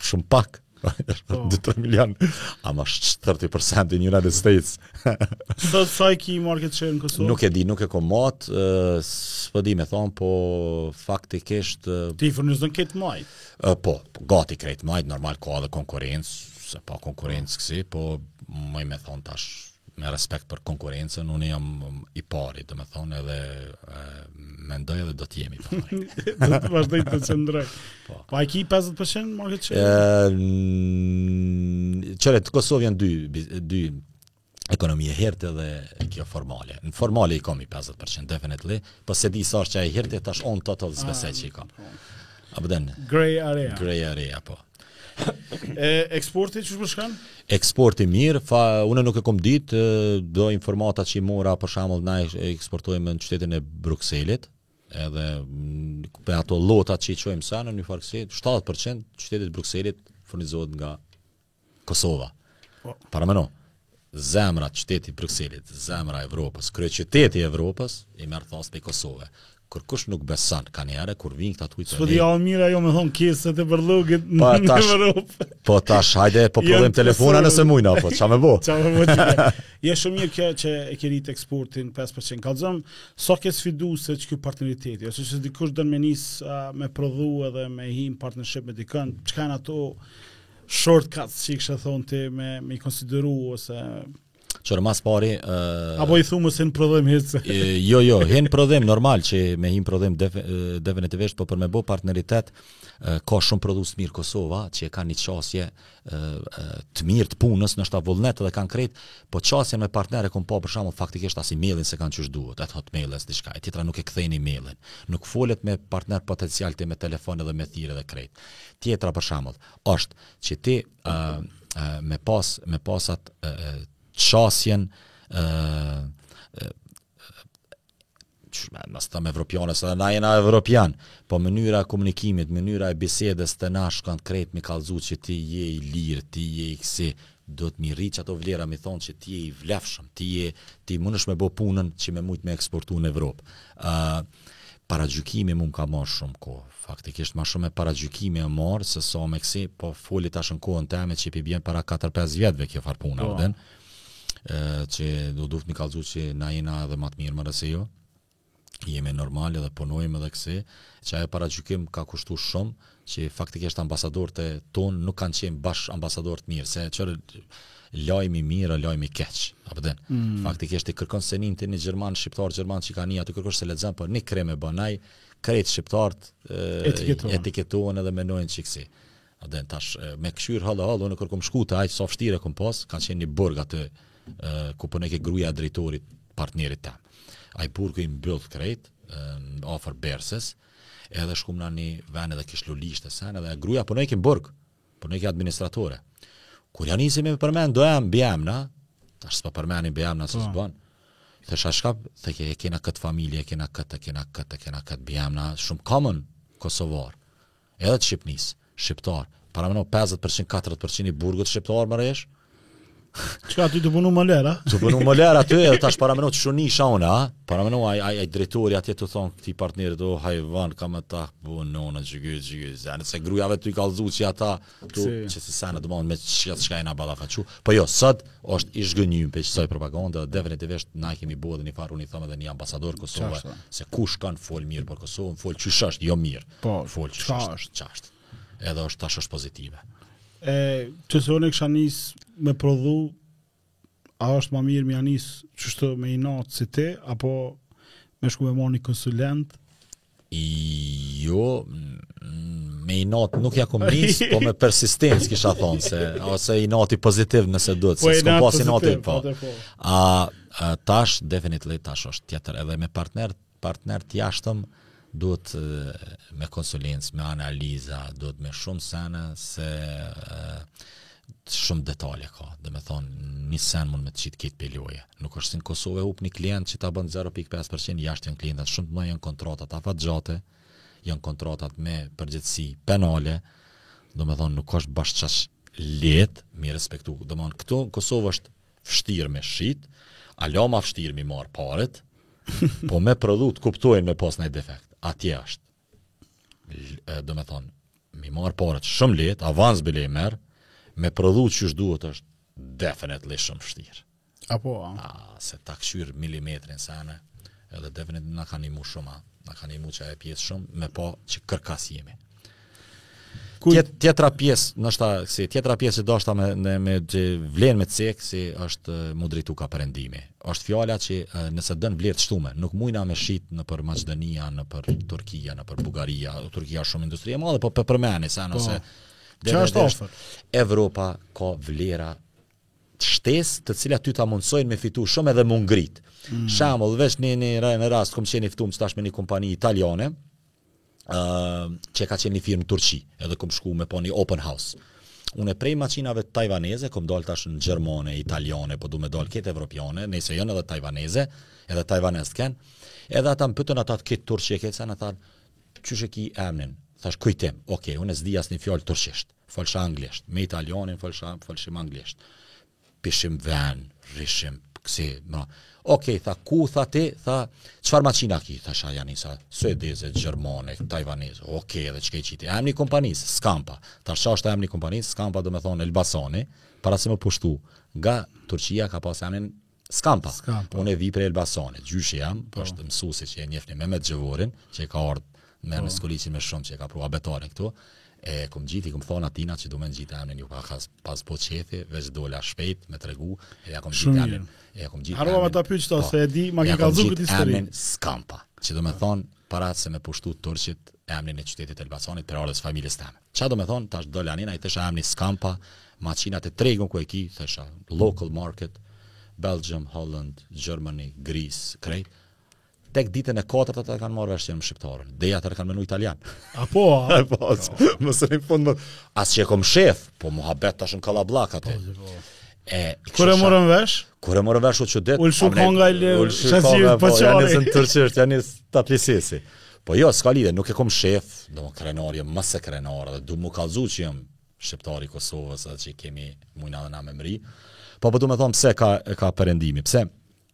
shumë pak, po. dy tre milion, ama është 30% in United States. Sa sa i ki market share në Kosovë? Nuk e di, nuk e kam mat, s'po di me thon, po faktikisht Ti furnizon krejt, maj. Po, gati krejt maj, normal ka edhe konkurrencë, se pa konkurrencë kësi, po do me thon tash me respekt për konkurencën, unë jam i pari, do me thonë edhe ë, mendoj edhe do të jem i pari. do të vazhdoj të qëndroj. Po. Po a ki 50% market share? Ë, n- Kqyre, në Kosovë janë dy, biz- dy ekonomi, e hirtë dhe kjo formale. Në formale i kam i 50% definitely, po s'e di sa është ajo e hirtë tash on total s'besoj që i kam. A po do me thën, Grey Area. Grey Area po. E eksporti qysh po shkon? Eksporti mirë, fa unë nuk e kam ditë, do informata që i mora për shembull na eksportojmë në qytetin e Brukselit, edhe për ato lota që i çojmë sa në njëfar kësi, 70% qytetit Brukselit furnizohet nga Kosova. Po. Paramendo zemra e qytetit të Brukselit, zemra e Evropës, kryeqyteti i Evropës, i merr thasët pej Kosove. Kurkush nuk beson kanëherë kur vin këta tuaj. Po de, a mirë a jo më thon keset e bërllogit po, në tash, Evropë. Po tash hajde po prodhojmë telefona nëse mujna apo ç'a më bë. Ç'a më bë. E shumë mirë kjo që e ke rrit eksportin 5%. Kallzon sa ke sfiduese qiky partneriteti, ose se dikush don me nis me prodhu edhe me hi n'partnership me dikën, çka janë ato shortcuts që kishe thon ti me i konsideru ose Kqyre ma s'pari uh, Apo i thumë se në prodhim hec Jo, jo, hin në prodhim normal që me hi në prodhim def, definitivisht Po për me bo partneritet uh, Ka shumë prodhus të mirë Kosova Që kanë një qasje uh, të mirë të punës Në shtet ka vullnet dhe kanë krejt Po qasje me partnerë kom pa për shembull Faktikisht as imailin s'e kanë qysh duhet E thotë maili s'di çka E tjetra nuk e kthejnë imailin Nuk folin me partnerë potencialë me telefon edhe me thirr dhe krejt Tjetra për shembull, është që ti ë me pas me pas atë qasjen ë s'po thom evropiane se dhe na jena evropian po mënyra e komunikimit mënyra e bisedës tana shkon krejt me kallzu që ti je i lirë ti je i kësi duhet me i rrit ato vlera me thon që ti je i vlefshëm ti je ti mundesh me bë punën që me mujt me eksportu në Evropë ë uh, Paragjykimi mu më ka marrë shumë kohë. Faktikisht ma shumë e paragjykimi e marrë se sa me kësi, po foli tash në kohën teme që i bjen para 4-5 vjetëve kjo farë puna, po. Eden, që u duft me kallzu që na jena edhe ma të mirë, merre si jo, jemi normal edhe punojmë edhe kësi, që ajo paragjykim ka kushtu shumë, që faktikisht ambasadorët tonë nuk kanë qenë bash ambasadorë të mirë, se çfarë lajm i mirë apo lajm i keq. Apo eden. Mm. Faktikisht i kërkon senin ti në gjerman, shqiptar gjerman që kanë aty kërkosh se lexon, po një krim e ban ai, krejt shqiptarët etiketohen edhe menojnë qi kësi. Apo eden tash me kqyr hall hall unë kur kom shku te ai sa vështirë kom pas, kam qenë në burg aty ku punojke gruaja drejtorit partnerit tam. Ai burgu i mbyllt krejt, në afër Bernës, Edhe shkum na në një ven edhe kish lulishtë e sen, edhe gruja punojke n'burg, punojke administratore. Kur ja nisi m'i përmen do mbiemna, tash s'po përmeni mbiemna, se po s'bon. Thashë çka, tha e kena këtë familje, kena këtë, kena këtë, kena këtë mbiemna, shumë common, kosovar, edhe të Shqipnisë. Shqiptar. Parameno 50 përqin, 40 përqin i burgut shqiptar me rrejsh. Çka aty tu punu me lera? Tu punu me lera aty e tash parameno qysh u nisha unë, a? Parameno aj, aj, aj drejtori atje të thonë këti partnerit oh, hajvan, ke me ta punu në gjygy, gjygy, sene, se gruja e vet i kallzu që ata, tu, qësi sene, domethonë çka çka e na ballafaqu. Po jo, sot është ni zhgënjim për qësoj propaganda, dhe definitivisht na i kemi bo dhe një farë unë i thëmë dhe një ambasador Kosovë, secilit kush kanë fol mirë për Kosovën, fol qysh është, jo mirë. Po, fol qysh është. Qysh është. Edhe është tash është pozitive. E qysh sen kisha nis me prodhu a është më mirë me nis qështu me inat si ti apo me shku me marrë një konsulent? Jo, me inat nuk ja kom nis, po me persistencë kisha thonë se ose inati pozitiv nëse duhet, po se s'kom pas inati po. po. po. Ama tash definitely tash është tjetër edhe me partner Partner të jashtëm duhet me konsulencë, me analiza, duhet me shumë sene se shumë detale ka. Domethonë, një sen mun me të qitë krejt prej loje. Nuk është si në Kosovë e hup një klient që ta bënë 0.5%, jashtë janë klientat shumë të mdhaj, janë kontratat afatgjate, janë kontratat me përgjegjsi penale, domethonë, nuk është bash qaq letë m'i respektu. Domethonë, këtu në Kosovë është fështirë me shit, hala ma fështirë m'i marrë paret, po me produkt kuptojnë me pas naj defekt. Atje është, domethonë, m'i marrë paret shumë letë, avans bile i merr, me prodhu qysh duhet është definitely shumë fështirë. Apo, a? A, se ta kqyrë milimetrin sene, edhe definitely na ka nimu shumë, na ka nimu që e pjesë shumë, me po që kërkas jemi. Kuj... Tjet, tjetra pjesë, nashta, si, tjetra pjesë do është me, me, me që vlen me cekë, se është m'u drejtu kah perëndimi. është fjala që nëse don vlerë të shtume, nuk mujna me shitë nëpër Maqedoni, nëpër Turqi, nëpër Bullgari, Turqia është shumë industri e madhe, po për përmendi, se nëse... Po. Që është afër? Evropa ka vlera të shtesë të cilat ty ta mundësojnë me fitu shumë edhe m'u ngrit. Mm. Shembull, veç një, një, një rast, kom qenë i ftum qetash me një kompani italiane, uh, që ka qenë një firmë n'Turqi, edhe kom shku me pa një open house. Unë prej makinave tajvaneze, kom dal tash në gjermane, italiane, po du me dal krejt evropiane, nëse janë edhe tajvaneze, edhe tajvanez të edhe ata më pytën ata të kitë Turqi e ketë, sa në thanë, qysh e ki emnin, thashë Kujtim, oke, okay, unë s'di asnjë fjalë turqisht, folsha anglisht, me italianin folsha, folshim anglisht, pishim venë, rrishim, kësi, ma. Ok, tha, ku tha ti, tha, çfarë makina ki, thashë janë, sa, suedeze, gjermane, tajvaneze, ok, edhe që ke qiti, emni i kompanisë, Skampa, thashë është emni i kompanisë, Skampa do me thonë Elbasani, para se me u pushtu, nga Turqia ka pas emnin Skampa. Skampa. Unë vij prej Elbasani, gjyshi jem, po. është mësuesi që e njefni me me gjëvorin, që e ka ardhë me po. në shkollën me shumë që e ka pru abetare këtu, E kom ngjitë i kom thonë atyne që du me ngjitë emnin ju paka pas bo qefi veç dola shpejt me tregu e ia kom ngjitë emnin e ia kom ngjitë emnin harrova t'pys ta po, se e di ma ke kallzu këtë histori emnin Skampa që do me thonë para se me pushtu turqit emnin e qytetit të Elbasanit prejardhjes familjes teme çka do me thonë tash do lanin a i thojsha emnin Skampa makinat e tregun ku e ki thojsha local market Belgium, Holland, Germany, Greece, krejt Tek ditën e katërt ata kanë marrë vesh që jam shqiptar. Deri atëherë kanë menu italian. Apo, apo. Po, më së fund më as që kom mshef, po muhabet tash në kallabllak atë. Po, po. E, kur e morën vesh? Kur e morën vesh u çuditën. Ul shum konga le. Ul shum konga po çani. Janë në turqisht, janë tatlisesi. Po jo, s'ka lidhje, nuk e kom mshef, domethënë krenar, jam më se krenar, dhe du me kallzu që jam shqiptar i Kosovës, dhe që kemi mujt edhe na me mrri. Po po du me thonë, pse kah, kah perëndimi, pse?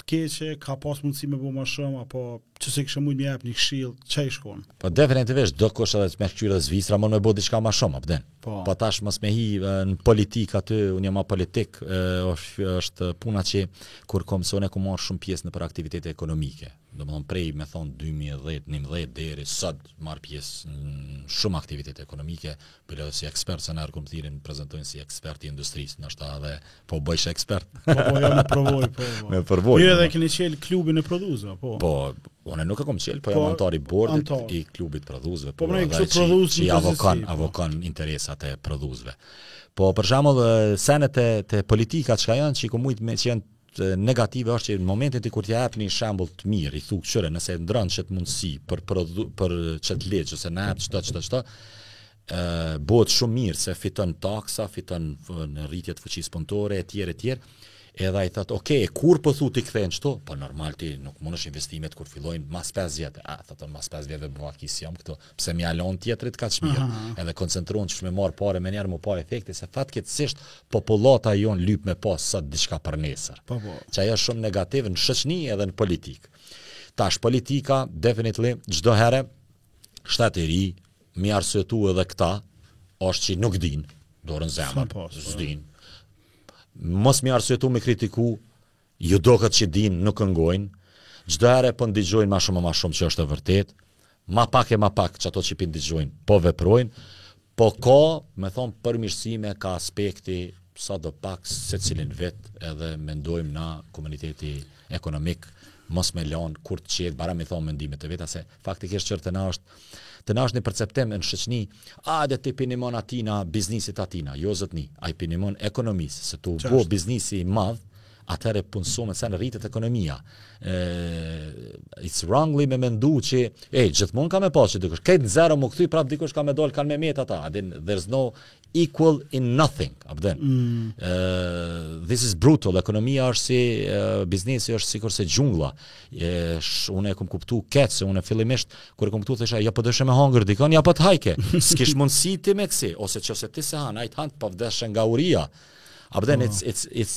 të keqe, ka pas mundësi me bo ma shumë, apo qysh kishe mujtë me jep një këshillë, që i shkonë? Po definitivisht, dikush edhe t'u me kqyrë edhe Zvicra, mun me bo diçka ma shumë, hapt' den. Po. po tash mos me hi në politikë aty, unë jo ma politikë, është puna që kur kom, sa herë ku marr shumë pjesë nëpër aktivitete ekonomike, domethonë prej me thonë 2010-2011 deri sot marr pjesë në shumë aktivitete ekonomike, Pyetet si ekspert, se naherë kur m'thirrin prezentojnë si ekspert i industrisë, nashta edhe po bëhesh ekspert. Po, po, jo me përvojë, po. po. Me përvojë. Pyre dhe këni qelë klubin e produzve, po. Po, unë nuk e kom çelë, po, po jam anëtar i bordit i klubit prodhuesve, po, po në i kështu prodhuesve, që i avokan, po. avokan interesat e prodhuesve. Po, për shembull senet e, të politikat çka janë, që i kom mujtë me qenë negative është që në momentin kur t'ja jep një shembull të mirë, i thu kqyre nëse e ndron qet mundësi për për për qet ligj ose na jep çdo çdo çdo ë bëhet shumë mirë se fiton taksa, fiton në rritje të fuqisë punëtore etj etj. Edhe ai thotë, "Ok, kur po thu t'i kthen qto?" Po normal ti nuk mundesh investimet kur fillojnë mas 5 vjet. Ai thotë, "Mas 5 vjetëve bëva ku s'jam këtu." pse me ia lon tjetrit kaq mirë. Uh -huh. Edhe koncentrohen qysh me marr pare menjëherë me pa efekte se fatkeqësisht popullata jon lyp me pa sot diçka për nesër. Po po. Që ajo shumë negativ në shoqni edhe në politikë. Tash politika definitely çdo herë shteti i ri me arsyetu edhe këta është që nuk din dorën n'zemër, po, po. s'din. Mos me i arsyetu me kritiku Ju doket që dinë nuk t'ngojnë, çdo herë po ndigjojnë ma shumë e ma shumë që është e vërtet, ma pak e ma pak që ato që pi ndigjojnë po veprojnë, po ka, me thonë, përmirësime ka aspekti sado pak secilin vit edhe mendojmë na komuniteti ekonomik mos me lanë kur të qetë, bare me thonë mendimet e veta, se faktikisht kqyre te na është Te na është një perceptim në shoqni, a din ti po i nimon atina biznisit atina, jo zotni, ai po i nimon ekonomisë, se t'u bo biznisi i madh, atëherë punësume sen, rritet ekonomia. Ë it's wrongly me mendu që e gjithmonë ka me pas që dikush. Krejt n'zero me u kthy prap dikush ka me dal kanë me met ata. A din there's no equal in nothing, a din. Mm. Uh, this is brutal. Ekonomia është si uh, biznesi është sikurse xhungla. Sh, unë e kam kuptu keq se unë fillimisht kur e kam kuptu thesha ja po doshe me hangër dikon ja po të hajke. S'kish mundësi ti me ik, si ose që ose ti s'e han, ai të han, po vdeshe nga uria. A din oh. it's it's it's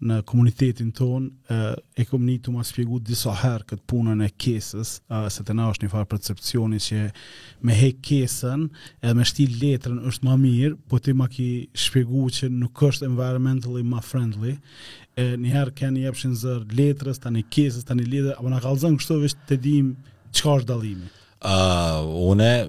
në komunitetin tonë e kom ni tu ma shpjegu disa herë këtë punën e kesës, se te na është një farë percepcioni që me hek kesën edhe me shti letrën është ma mirë, po ti ma ki shpjegu që nuk është environmentally ma friendly, e njëherë ken i jepshin zor letrës, tani kesës, tani letrës, a po na kallzon kështu veç të dim çka është dallimi. Uh, une,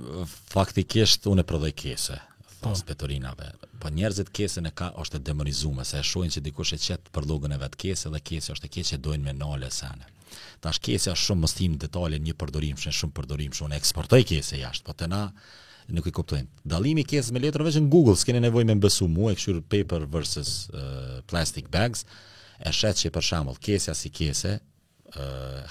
faktikisht, une prodhoj kese, thasë po. t'mbeturinave. Po njerëzit kesen e ka është e demonizume, se e shohin që dikush e qetë bërllogun e vet n'kese dhe kesja është e keqe dojnë me nal kesen. Tash kesja është shumë me shti n'detale një përdorim, shumë shumë përdorim, shumë eksportoj kese jashtë, po te na nuk i kuptojnë. Dallimi kese me letrë veç në Google, s'keni nevoj me m'besu mu, e kqyr paper versus uh, plastic bags, e shet që për shambull, kesja si kese,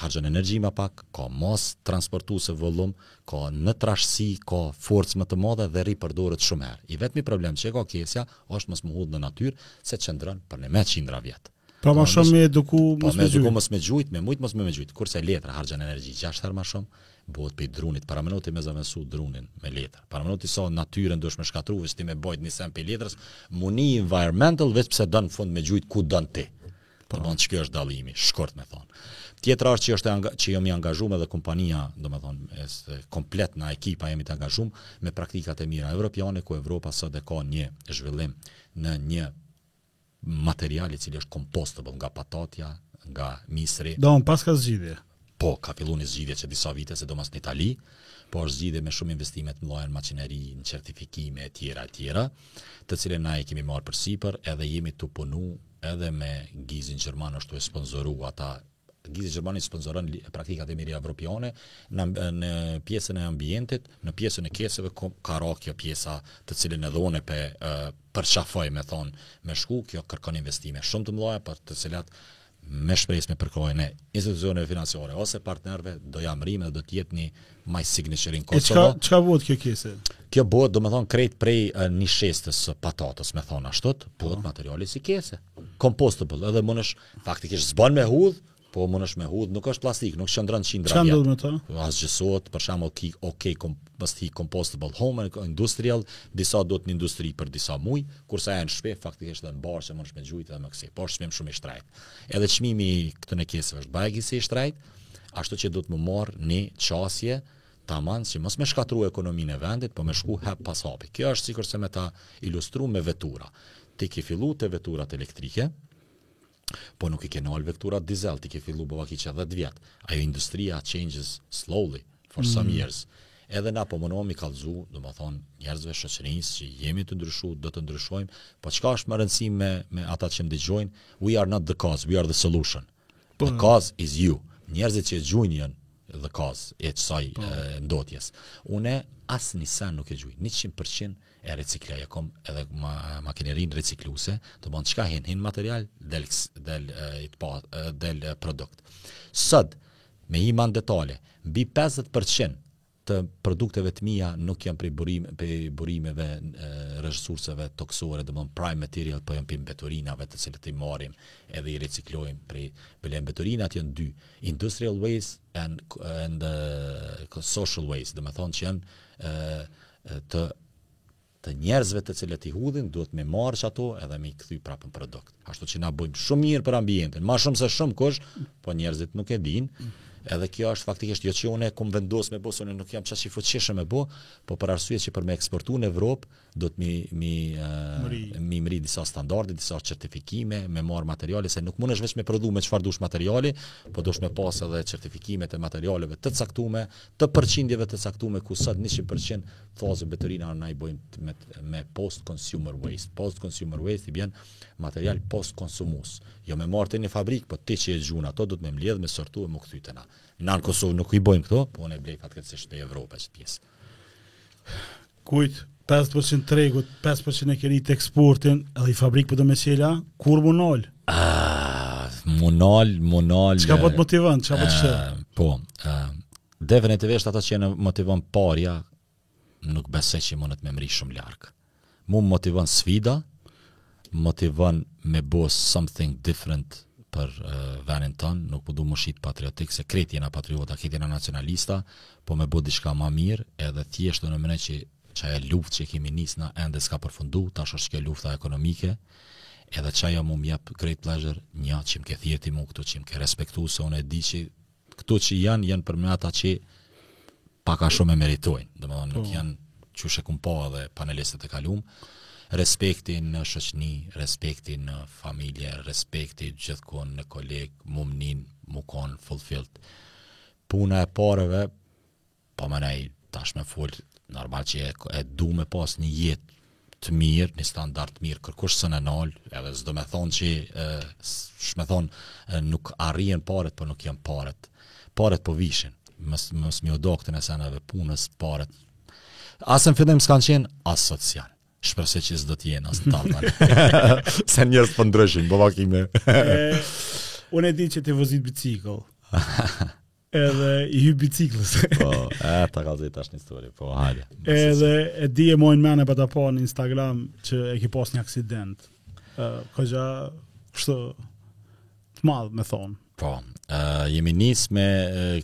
harxhon energji më pak, ka ma transportuese volum, ka në trashësi, ka forcë më të madhe dhe ripërdoret shumë herë. I vetmi problem që e ka kesja është mos me hudh në natyrë, se qëndron për ne me qindra vjet. Pra më shumë me eduku po, mos me gjujt. Po me eduku mos me gjujt, me mujt mos me me gjujt. Kurse letra harxhon energji 6 herë më shumë, bëhet pe drunit. Paramendoni me zëvendsu drunin me letër. Paramendoni sa natyrën duhesh me shkatru, veç me bo ti një sen pe letrës, me u ni environmental veç pse don n'fund me gjujt ku don ti. Po mund çka është dallimi, shkurt me thon. Tjetra është që është anga, që jam i angazhuar edhe kompania, domethënë komplet na ekipa jemi të angazhuar me praktikat e mira evropiane ku Evropa sot e ka një zhvillim në një material i cili është compostable nga patatja, nga misri. Do paska zgjidhje. Po, ka fillu ni zgjidhje që disa vite, sidomos në Itali, po është zgjidhje me shumë investime të mëdha në makineri, në certifikime etj etj, të cilën na e kemi marrë përsipër, edhe jemi tu punu edhe me GIZ-in gjerman ashtu e sponsoru ata GIZ-i Gjermani sponsoron praktikat e mira evropiane në, në pjesën e ambientit, në pjesën e keseve ka ra kjo pjesa të cilën edhe unë po e përqafoj me thonë me shku, kjo kërkon investime shumë të mëdha për të cilat me shpresë me përkrahjen e institucioneve financiare ose partnerëve do ia mrrijmë dhe do të jetë një my signature in Kosovo. Çka çka bëhet kjo kese? Kjo bëhet domethënë krejt prej uh, nisheshtës së patatës, me thon ashtu, bëhet po. materiali si kese. Compostable, edhe mundesh faktikisht s'ban me hudh, po mundesh me hudh, nuk është plastik, nuk qëndron 100 gramë. Çka ndodh me to? Asgjësohet, për shembull, ki, okay kom, post ki compostable home apo industrial, disa duhet në industri për disa muaj, kurse ajo në shtëpi faktikisht edhe në bar që munesh me gjujt edhe me kësi, po çmim shumë i shtrajt. Edhe çmimi i këtyne kesëve është bajagi i shtrajt, ashtu që duhet me marr një qasje tamam që mos me shkatrru ekonominë e vendit, po me shku hap pas hapi. Kjo është sikurse me ta ilustru me vetura. Ti ke fillu te veturat elektrike, Po nuk i ke nal veturat dizel, ti ke fillu bova ka që 10 vjet. Ajo industria changes slowly for mm. some years. Edhe na po munohemi me kallzu, domethonë, njerëzve shoqnisë që jemi tu ndryshu, do të ndryshojmë, po çka është me rëndësi me, me ata që më digjojnë, we are not the cause, we are the solution. Po. The cause is you. Njerëzit që e gjujnë janë, the cause e qësaj po. ndotjes. Unë asnjë sen nuk e gjuj, 100% e recikloj e kom edhe ma, makinerinë recikluse tu bo çka hin, hin material del, del, del, del produkt s'du me hi ma n'detale mbi 50% të produkteve të mia nuk janë prej burime prej burimeve resurseve tokësore, domthon prime material po janë prej mbeturinave të cilat i marrim edhe i reciklojmë prej bile mbeturinat janë dy, industrial waste and and uh, social waste, domthon që janë uh, të të njerëzve të cilët i hudhin duhet me i marrë qato edhe me i kthy prapë në produkt. Ashtu që na bëjmë shumë mirë për ambientin, ma shumë se shumë kush, po njerëzit nuk e dinë, edhe kjo është faktikisht jo që unë e kom vendos me bo, se unë nuk jam qaq i fuqishëm me bo, po për arsye që për me eksportu në Evropë, duhet m'i, m'i, mrri. m'i mrri disa standarde, disa certifikime, me marrë materiale, se nuk mundesh veç me prodhu me çfarë dush materiale, po duhesh me pas edhe certifikimet e materialeve të caktume, të përqindjeve të caktume ku sot janë njëqind përqind na i bojmë me me post consumer waste post consumer waste i bjen material post konsumues jo me marrë te një fabrikë po ti që e gjun ato do të me mledhë me sortu e me kthy te na na në Kosovë nuk i bojmë këto po unë e blej fakt këtë se është Evropa që pjesë Kujt 5 për cent tregut, 5 për cent e keni të eksportin, edhe i fabrikë për me çelë, kur me u nalë? Ah, me u nalë, me u nalë... Çka po të motivon, çka po të shërë? Eh, po, eh, definitivisht ata që i motivon parja, nuk besoj që i munet me mri shumë larg. Mu më motivon sfida, motivon me bo something different për uh, venin tonë, nuk po du m'u shit patriotik, se krejt jena patriota, krejt jena nacionalista, po me bo diçka ma mirë, edhe thjesht në mëne që qajo luftë që kemi nis na ende s'ka përfundu, tash është kjo lufta ekonomike, edhe qajo mu m'jep great pleasure, një që më ke thirr ti mu këtu, që më ke respektu, se unë e di që Këtu që janë, janë për ata që pak a shumë e meritojnë. Domethënë nuk po janë, qysh e kom pa edhe panelistët e kalumë. Respekti në shoqni, respekti në familje, respekti gjithkun në kolegë, mu m'nin m'u kon fulfilled. Puna e pareve, Po menoj, tash me fol, normal që e, e du me pas një jetë të mirë, një standart të mirë, kërkush s'e nalë, edhe s'do me thonë që, qysh me thonë, nuk arrien paret, po nuk janë paret. Paret po vijnë, mas, mas shumë do këtyne seneve, punës, paret. As në fillim s'kanë qenë, as tash shpresoj që s'do të jenë as në të ardhme. Se njerëzit po ndryshojnë, bëva kime. Unë e di që ti vozit bicikl. Edhe i hy biciklës. Po, ta kallzoj tash një histori, po hajde. Edhe e di e maj në men e pata pa në Instagram që e ki pas një aksident. Ë, kogja, kështu të madh me thon. Po, ë jemi nis me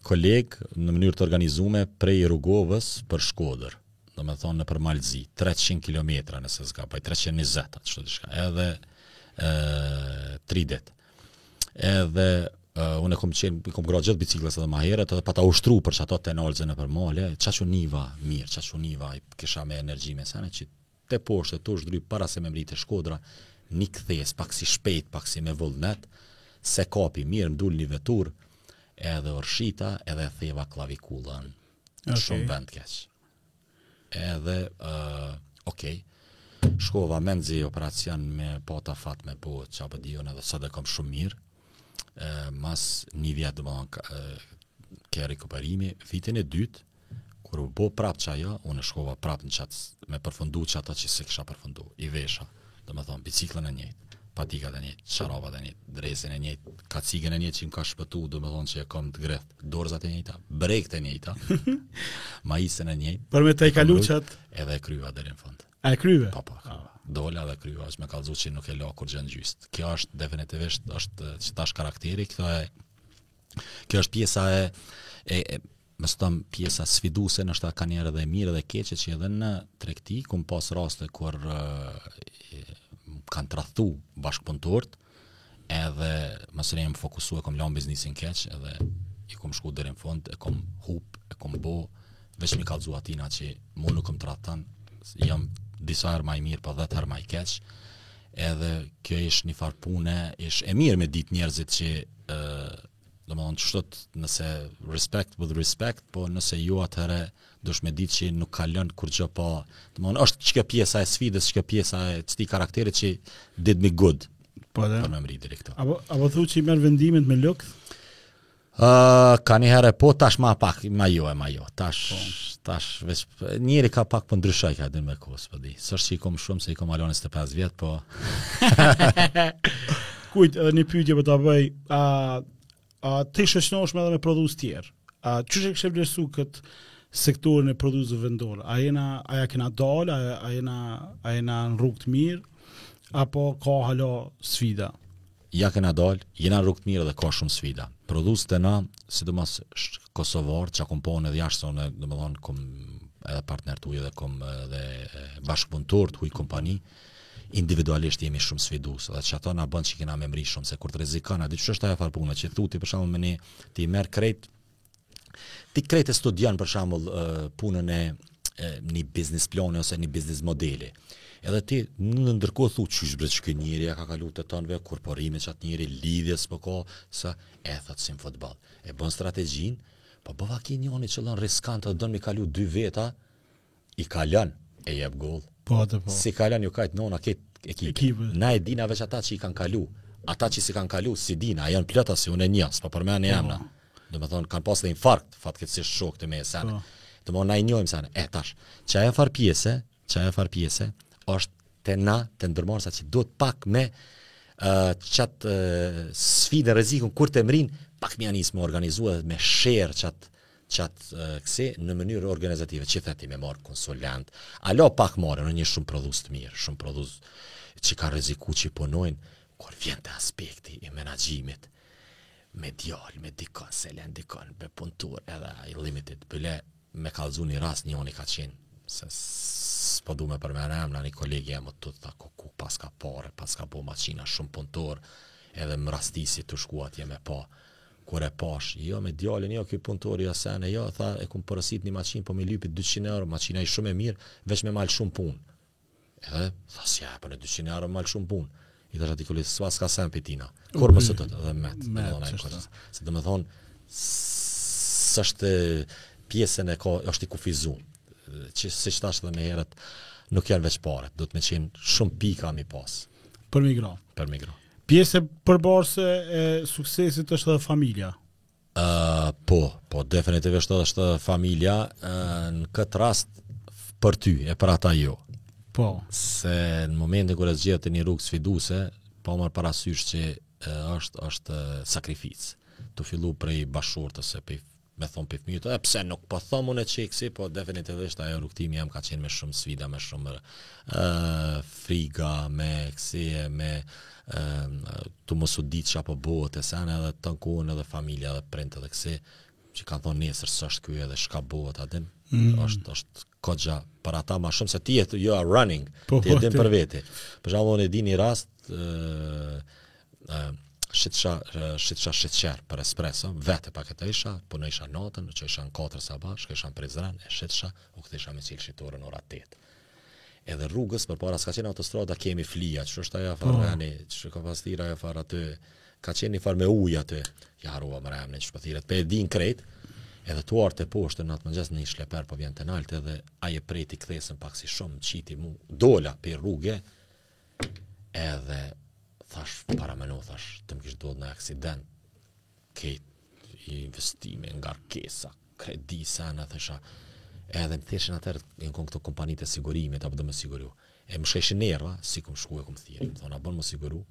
koleg në mënyrë të organizume prej Rugovës për Shkodër. Domethonë nëpër Malzi, 300 kilometra nëse s'gaboj, 320 ashtu diçka. Edhe ë 3 ditë. Edhe uh, unë kom qen i kom gra gjithë biciklës edhe ma herët edhe pa ta ushtru për çato tenolze në për male çaçu niva mirë çaçu niva i kisha me energji me sene qaty teposhtë tu zdryp para se me mrri te Shkodra një kthes pak si shpejt pak si me vullnet s'e kapa mirë m'dul një vetur edhe rrëshqita edhe theva klavikullën okay. shumë vend keq Edhe, okay. Shkova mezi operacion e pata fat me bo qat po ditën edhe sot e kam shumë mirë. Ë mas një vjet domethan ke rikuperimi vitin e dytë kur u bë prap qajo, unë shkova prap në qat me përfundu qato që s'e kisha përfundu. I vesha. Domethonë, biciklën e njëjtë, patikat e njëjtë, çorapat e njëjtë, dresin e njëjtë, kacigën e njëjtë që më ka shpëtu, domethonë që e kom të gërrith, dorëzat e njëjta, brekt e njëjta, majicën e njëjtë. Për me e kalu qatë? Edhe e kryva deri në fund. A e kryve? Po, po, po, po, e kryva. Po. Dola dhe e kryva, është me kalzu që nuk e la kurgjën gjyst. Kjo është definitivisht, është qetash karakteri, kjo e, kjo është pjesa e, e, e Mos thom pjesa sfiduese, ndoshta kanjëherë edhe e mirë edhe e keqe që edhe në tregti kum pas raste kur kanë tradhtu bashkëpunëtorët, edhe m'u jam fokusu e kom lanë biznisin keq edhe i kom shku deri n'fund e kom hup e kom bo veç mi kalzu atina që mu nuk mun m'tradhton jam disa herë ma i mirë po po dhetë herë ma i keq edhe kjo ish një farë pune ish e mirë me dit njerëzit që e, Domethonë qeshtu nëse respect with respect, po nëse jo atëherë dush me ditë që nuk kalon kurgjë po. Domethonë është qekjo pjesa e sfidës, qekjo pjesa e qeti karakterit që did me good. Po dhe. Për me mri deri këtu. Apo, apo thu që i merr vendimet me lukth? Uh, kanjëherë po tash ma pak ma jo e ma jo tash po. tash veç njeri ka pak po ndryshojka dhe me kohës po di s'është që i kom shumë se i kom hala nis të 5 vjet po Kujt edhe një pyetje po ta bëj, a a ti shoqnohesh me edhe me prodhues tjerë? A çysh e kishe vlerësu kët sektorin e prodhuesve vendor? A jena a ja kena dal, a, a jena a jena në rrugë të mirë apo ka hala sfida? Ja kena dal, jena në rrugë të mirë dhe ka shumë sfida. Prodhuesit tanë, sidomos kosovar, çka kom pa edhe jashtë sene, domethënë kom edhe partnerë të huj edhe kom edhe bashkëpunëtorë të huj kompani. Mm individualisht jemi shumë sfidues dhe qato na bon që kena me mri shumë se kur ti rrezikon aty qesht ajo far puna që thotë për shembull me ne ti merr krejt ti krejt e studion për shembull punën e një biznis plani ose një biznis modeli. Edhe ti në ndërkohë thu qysh bre qeky njeri ja ka kalu të tonve kur po rrimë qat njeri lidhje s'po ka sa e thot si n'futboll. E bën strategjin, po bon vaki njoni që lun riskant tenton me kalu dy veta, I kalon e jep gol. Po atë po. S'i kalon ju kajt nona kët ekip. Ekip. Na e dina veç ata që i kanë kalu. Ata që s'i kanë kalu s'i dina, janë plot asi unë njo, s'po përmend po. emra. Domethonë kanë pas dhe infarkt, fatkeqësisht shokë të mi e sene. Po. Domethonë na i njohim sene. E tash, qajo far pjese, qajo far pjese është te na te ndërmarrësat që duhet pak me uh, qatë uh, sfidën rrezikun kur të mrrin pak me ja nis me organizu dhe me share qatë Qat kësi në mënyrë organizative, që the ti me marrë konsulent, ala pak marrin, njoh shumë prodhus të mirë, shumë prodhus që ka rreziku që i punojnë, kur vjen te aspekti i menaxhimit, me djalë, me dikon, s'e len dikon, me puntor edhe i limited, bile me kallzu një rast një unë i ka qenë, se s'po du me përmen emna një koleg i jemi të të ku, ku paska pare, paska po maqina shumë punëtor, edhe më rastisi tu shku atje me pa, Kur e pash, jo me djalin, jo ky punëtori jo sene, jo tha e kom porosit një makinë po më lypi 200 euro, makina ish shumë e mirë, veç me mal shumë punë. Edhe tha si ja, po në 200 euro mal shumë punë. I thash atij kolegit, s'paska sen pi tina. Kur më sot edhe me. Me. Se do të thon s'është pjesën e ka, është i kufizu. Që si thash edhe më herët, nuk janë veç paret, duhet me qenë shumë pika me pas. Për me grow. Për me grow. Pjesë përbërëse e suksesit është edhe familja. Uh, po, po definitivisht është familja uh, në këtë rast për ty e për ata jo. Po. Se në momentin kur e zgjedh një rrugë sfiduese, pa marrë parasysh që uh, është është sakrificë. Tu fillu prej bashkëshortës, prej me thon pi fmijt, e pse nuk po thom unë qe ksi, po definitivisht ajo rrugëtimi jem ka qenë me shumë sfida, me shumë ë uh, friga, me kësi e me uh, tu mos e ditë ça po bëhet e sen edhe tanë kohën edhe familja edhe prindt edhe kësi që kanë thonë nesër s'është ky edhe çka bëhet, a din mm. është është Koxha, për ata ma shumë se ti je you are running, po, ti e po, din për vete. Për shembull, unë e di një rast, uh, uh, shitsha, shitsha, sheqer për espresso, vete paketojsha, punojsha natën, çojsha në 4 saba, shkojsha në Prizren, e shitsha, u kthejsha me çelë shitoren në ora 8. Edhe rrugës, përpara, s'ka qenë autostrada, kemi flija, që është aja farë, oh. që ka pas tira aja farë aty, Ka qenë një farë me ujë aty. Ja harrova ma emnin qysh po thirret. Pe e din krejt, edhe tu ardhë teposhtë, në atë mëngjes një shleper po vjen të naltë edhe ai e prejti kthesën pak si shumë, qiti mu, dola prej rruge, edhe thash, paramendo thash, të më kish ndodh një aksident, krejt investime ngarkesa, kredi sene thojsha, edhe më thirrshin atëher, në kënë këto kompanit e sigurimit, a po don me u siguru, e më sheshin nerva, si kom shku e kom thirr, më thoni, a bon me u siguru,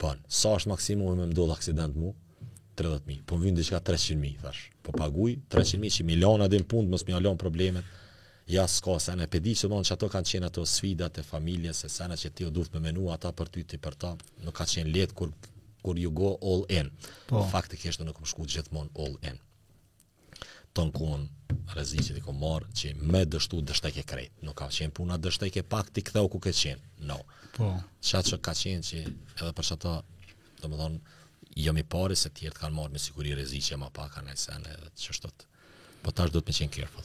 Bon, sa është maksimumi me më ndodh aksident mu? 30 mijë. Po më vjen diçka 300 mijë, thash. Po paguaj 300 mijë që me i lan atë në punë, mos me ja lan problemet. Jo s'ka sen e pe di që donë që ato kanë qenë ato sfidat e familjes, se sene që ti o duhet me menu ata për ty, ti për ta, nuk ka qenë lehtë kur, kur you go all in. Po. Faktikisht në nuk me shku gjithmonë all in. Tanë kohën rreziqet i kom marr që me dështu dështojke krejt. Nuk ka qenë puna dështojke pak u kthe ku ke qenë. No. Po. Qaq ka qenë që edhe për qato, domethënë jam i pari se tjerët kanë marrë me siguri rreziqe ma pak a najsen edhe qashtu. Po tash duhet me qenë careful.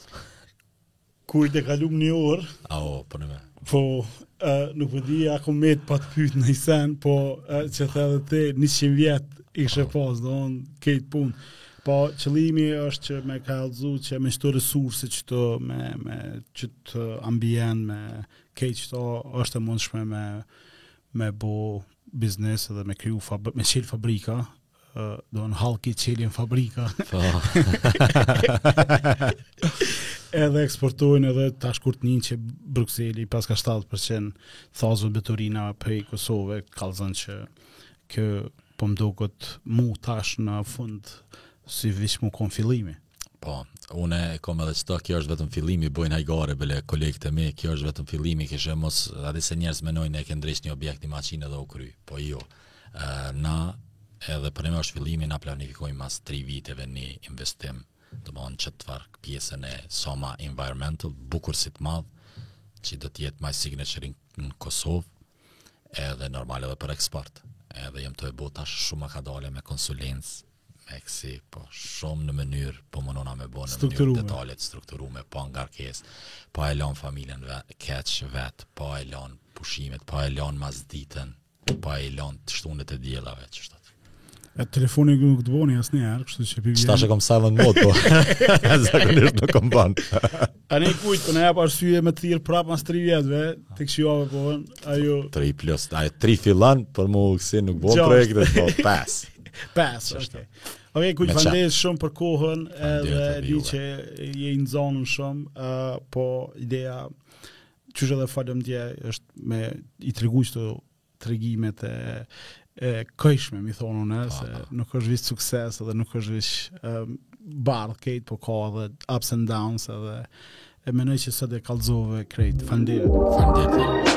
Kur kaloi një orë? Ao, po nime. Po, uh, nuk po di, a kom me t'pa të pytë najsen, po uh, qëto edhe t'i njëqind vjet i kishe pas, domethënë krejt punë. Po, qëllimi është që me kallzu që me qëto resurse qëto, me, me qëtë ambient, me krejt qëto është e mundshme me, me bo biznes dhe me kriju fabri, me çelë fabrika, domethënë hallki çelin fabrika. Po. edhe eksportojnë edhe tash kur e nin që Brukseli paska 7% thasë për beturina prej Kosove, kallzon që po më doket mu tash në fund si veç me kon fillimi. Po, unë e kom edhe qëta, kjo është vetëm fillimi, bojnë hajgare bile kolegët e mi, kjo është vetëm fillimi, keshim, mos, a di se njerëz menojnë e ke ndreq një objekt, një maqinë edhe u kry, po jo. Na edhe për neve është fillimi na planifikojmë mas tri viteve ni investim domethënë qëtfarë pjesën e soma environmental bukur si të madh që do të jetë my signature në Kosovë edhe normal edhe për eksport edhe jem tu e bo tash shumë kadale me konsulentë me kësi po shumë në mënyrë po munona me bo në mënyrë detalet strukturume po ngarkesë po e lanë familjen keq vet po e lanë pushimet po e lanë mas ditën Po, po i lanë të shtunit e diela veç, është atë. E telefoni nuk të bjen asnjëherë, kështu që po i vjen... Tash e kom silent mode, po. Zakonisht nuk e mbaj. Ani Kujtim, po po na jep arsye me të thirrë prap mas 3 vjetëve, t'i kshyrim po, ajo... 3 plus, ajo 3 fillon, po me kësi nuk bon projekte, po, pesë. pesë, është. Okay. Ok, Kujtim falemnderit shumë për kohën edhe di që je i zonun shumë, uh, po ideja qysh edhe folëm dje, është me i tregu qëto tregimet e, e këqyshme, u thom unë, se po, po. nuk është veç sukses edhe nuk është veç um, bardhë krejt, po ka edhe ups and downs edhe e menoj që sot e kallzove krejtë. Falemnderit. Falemnderit.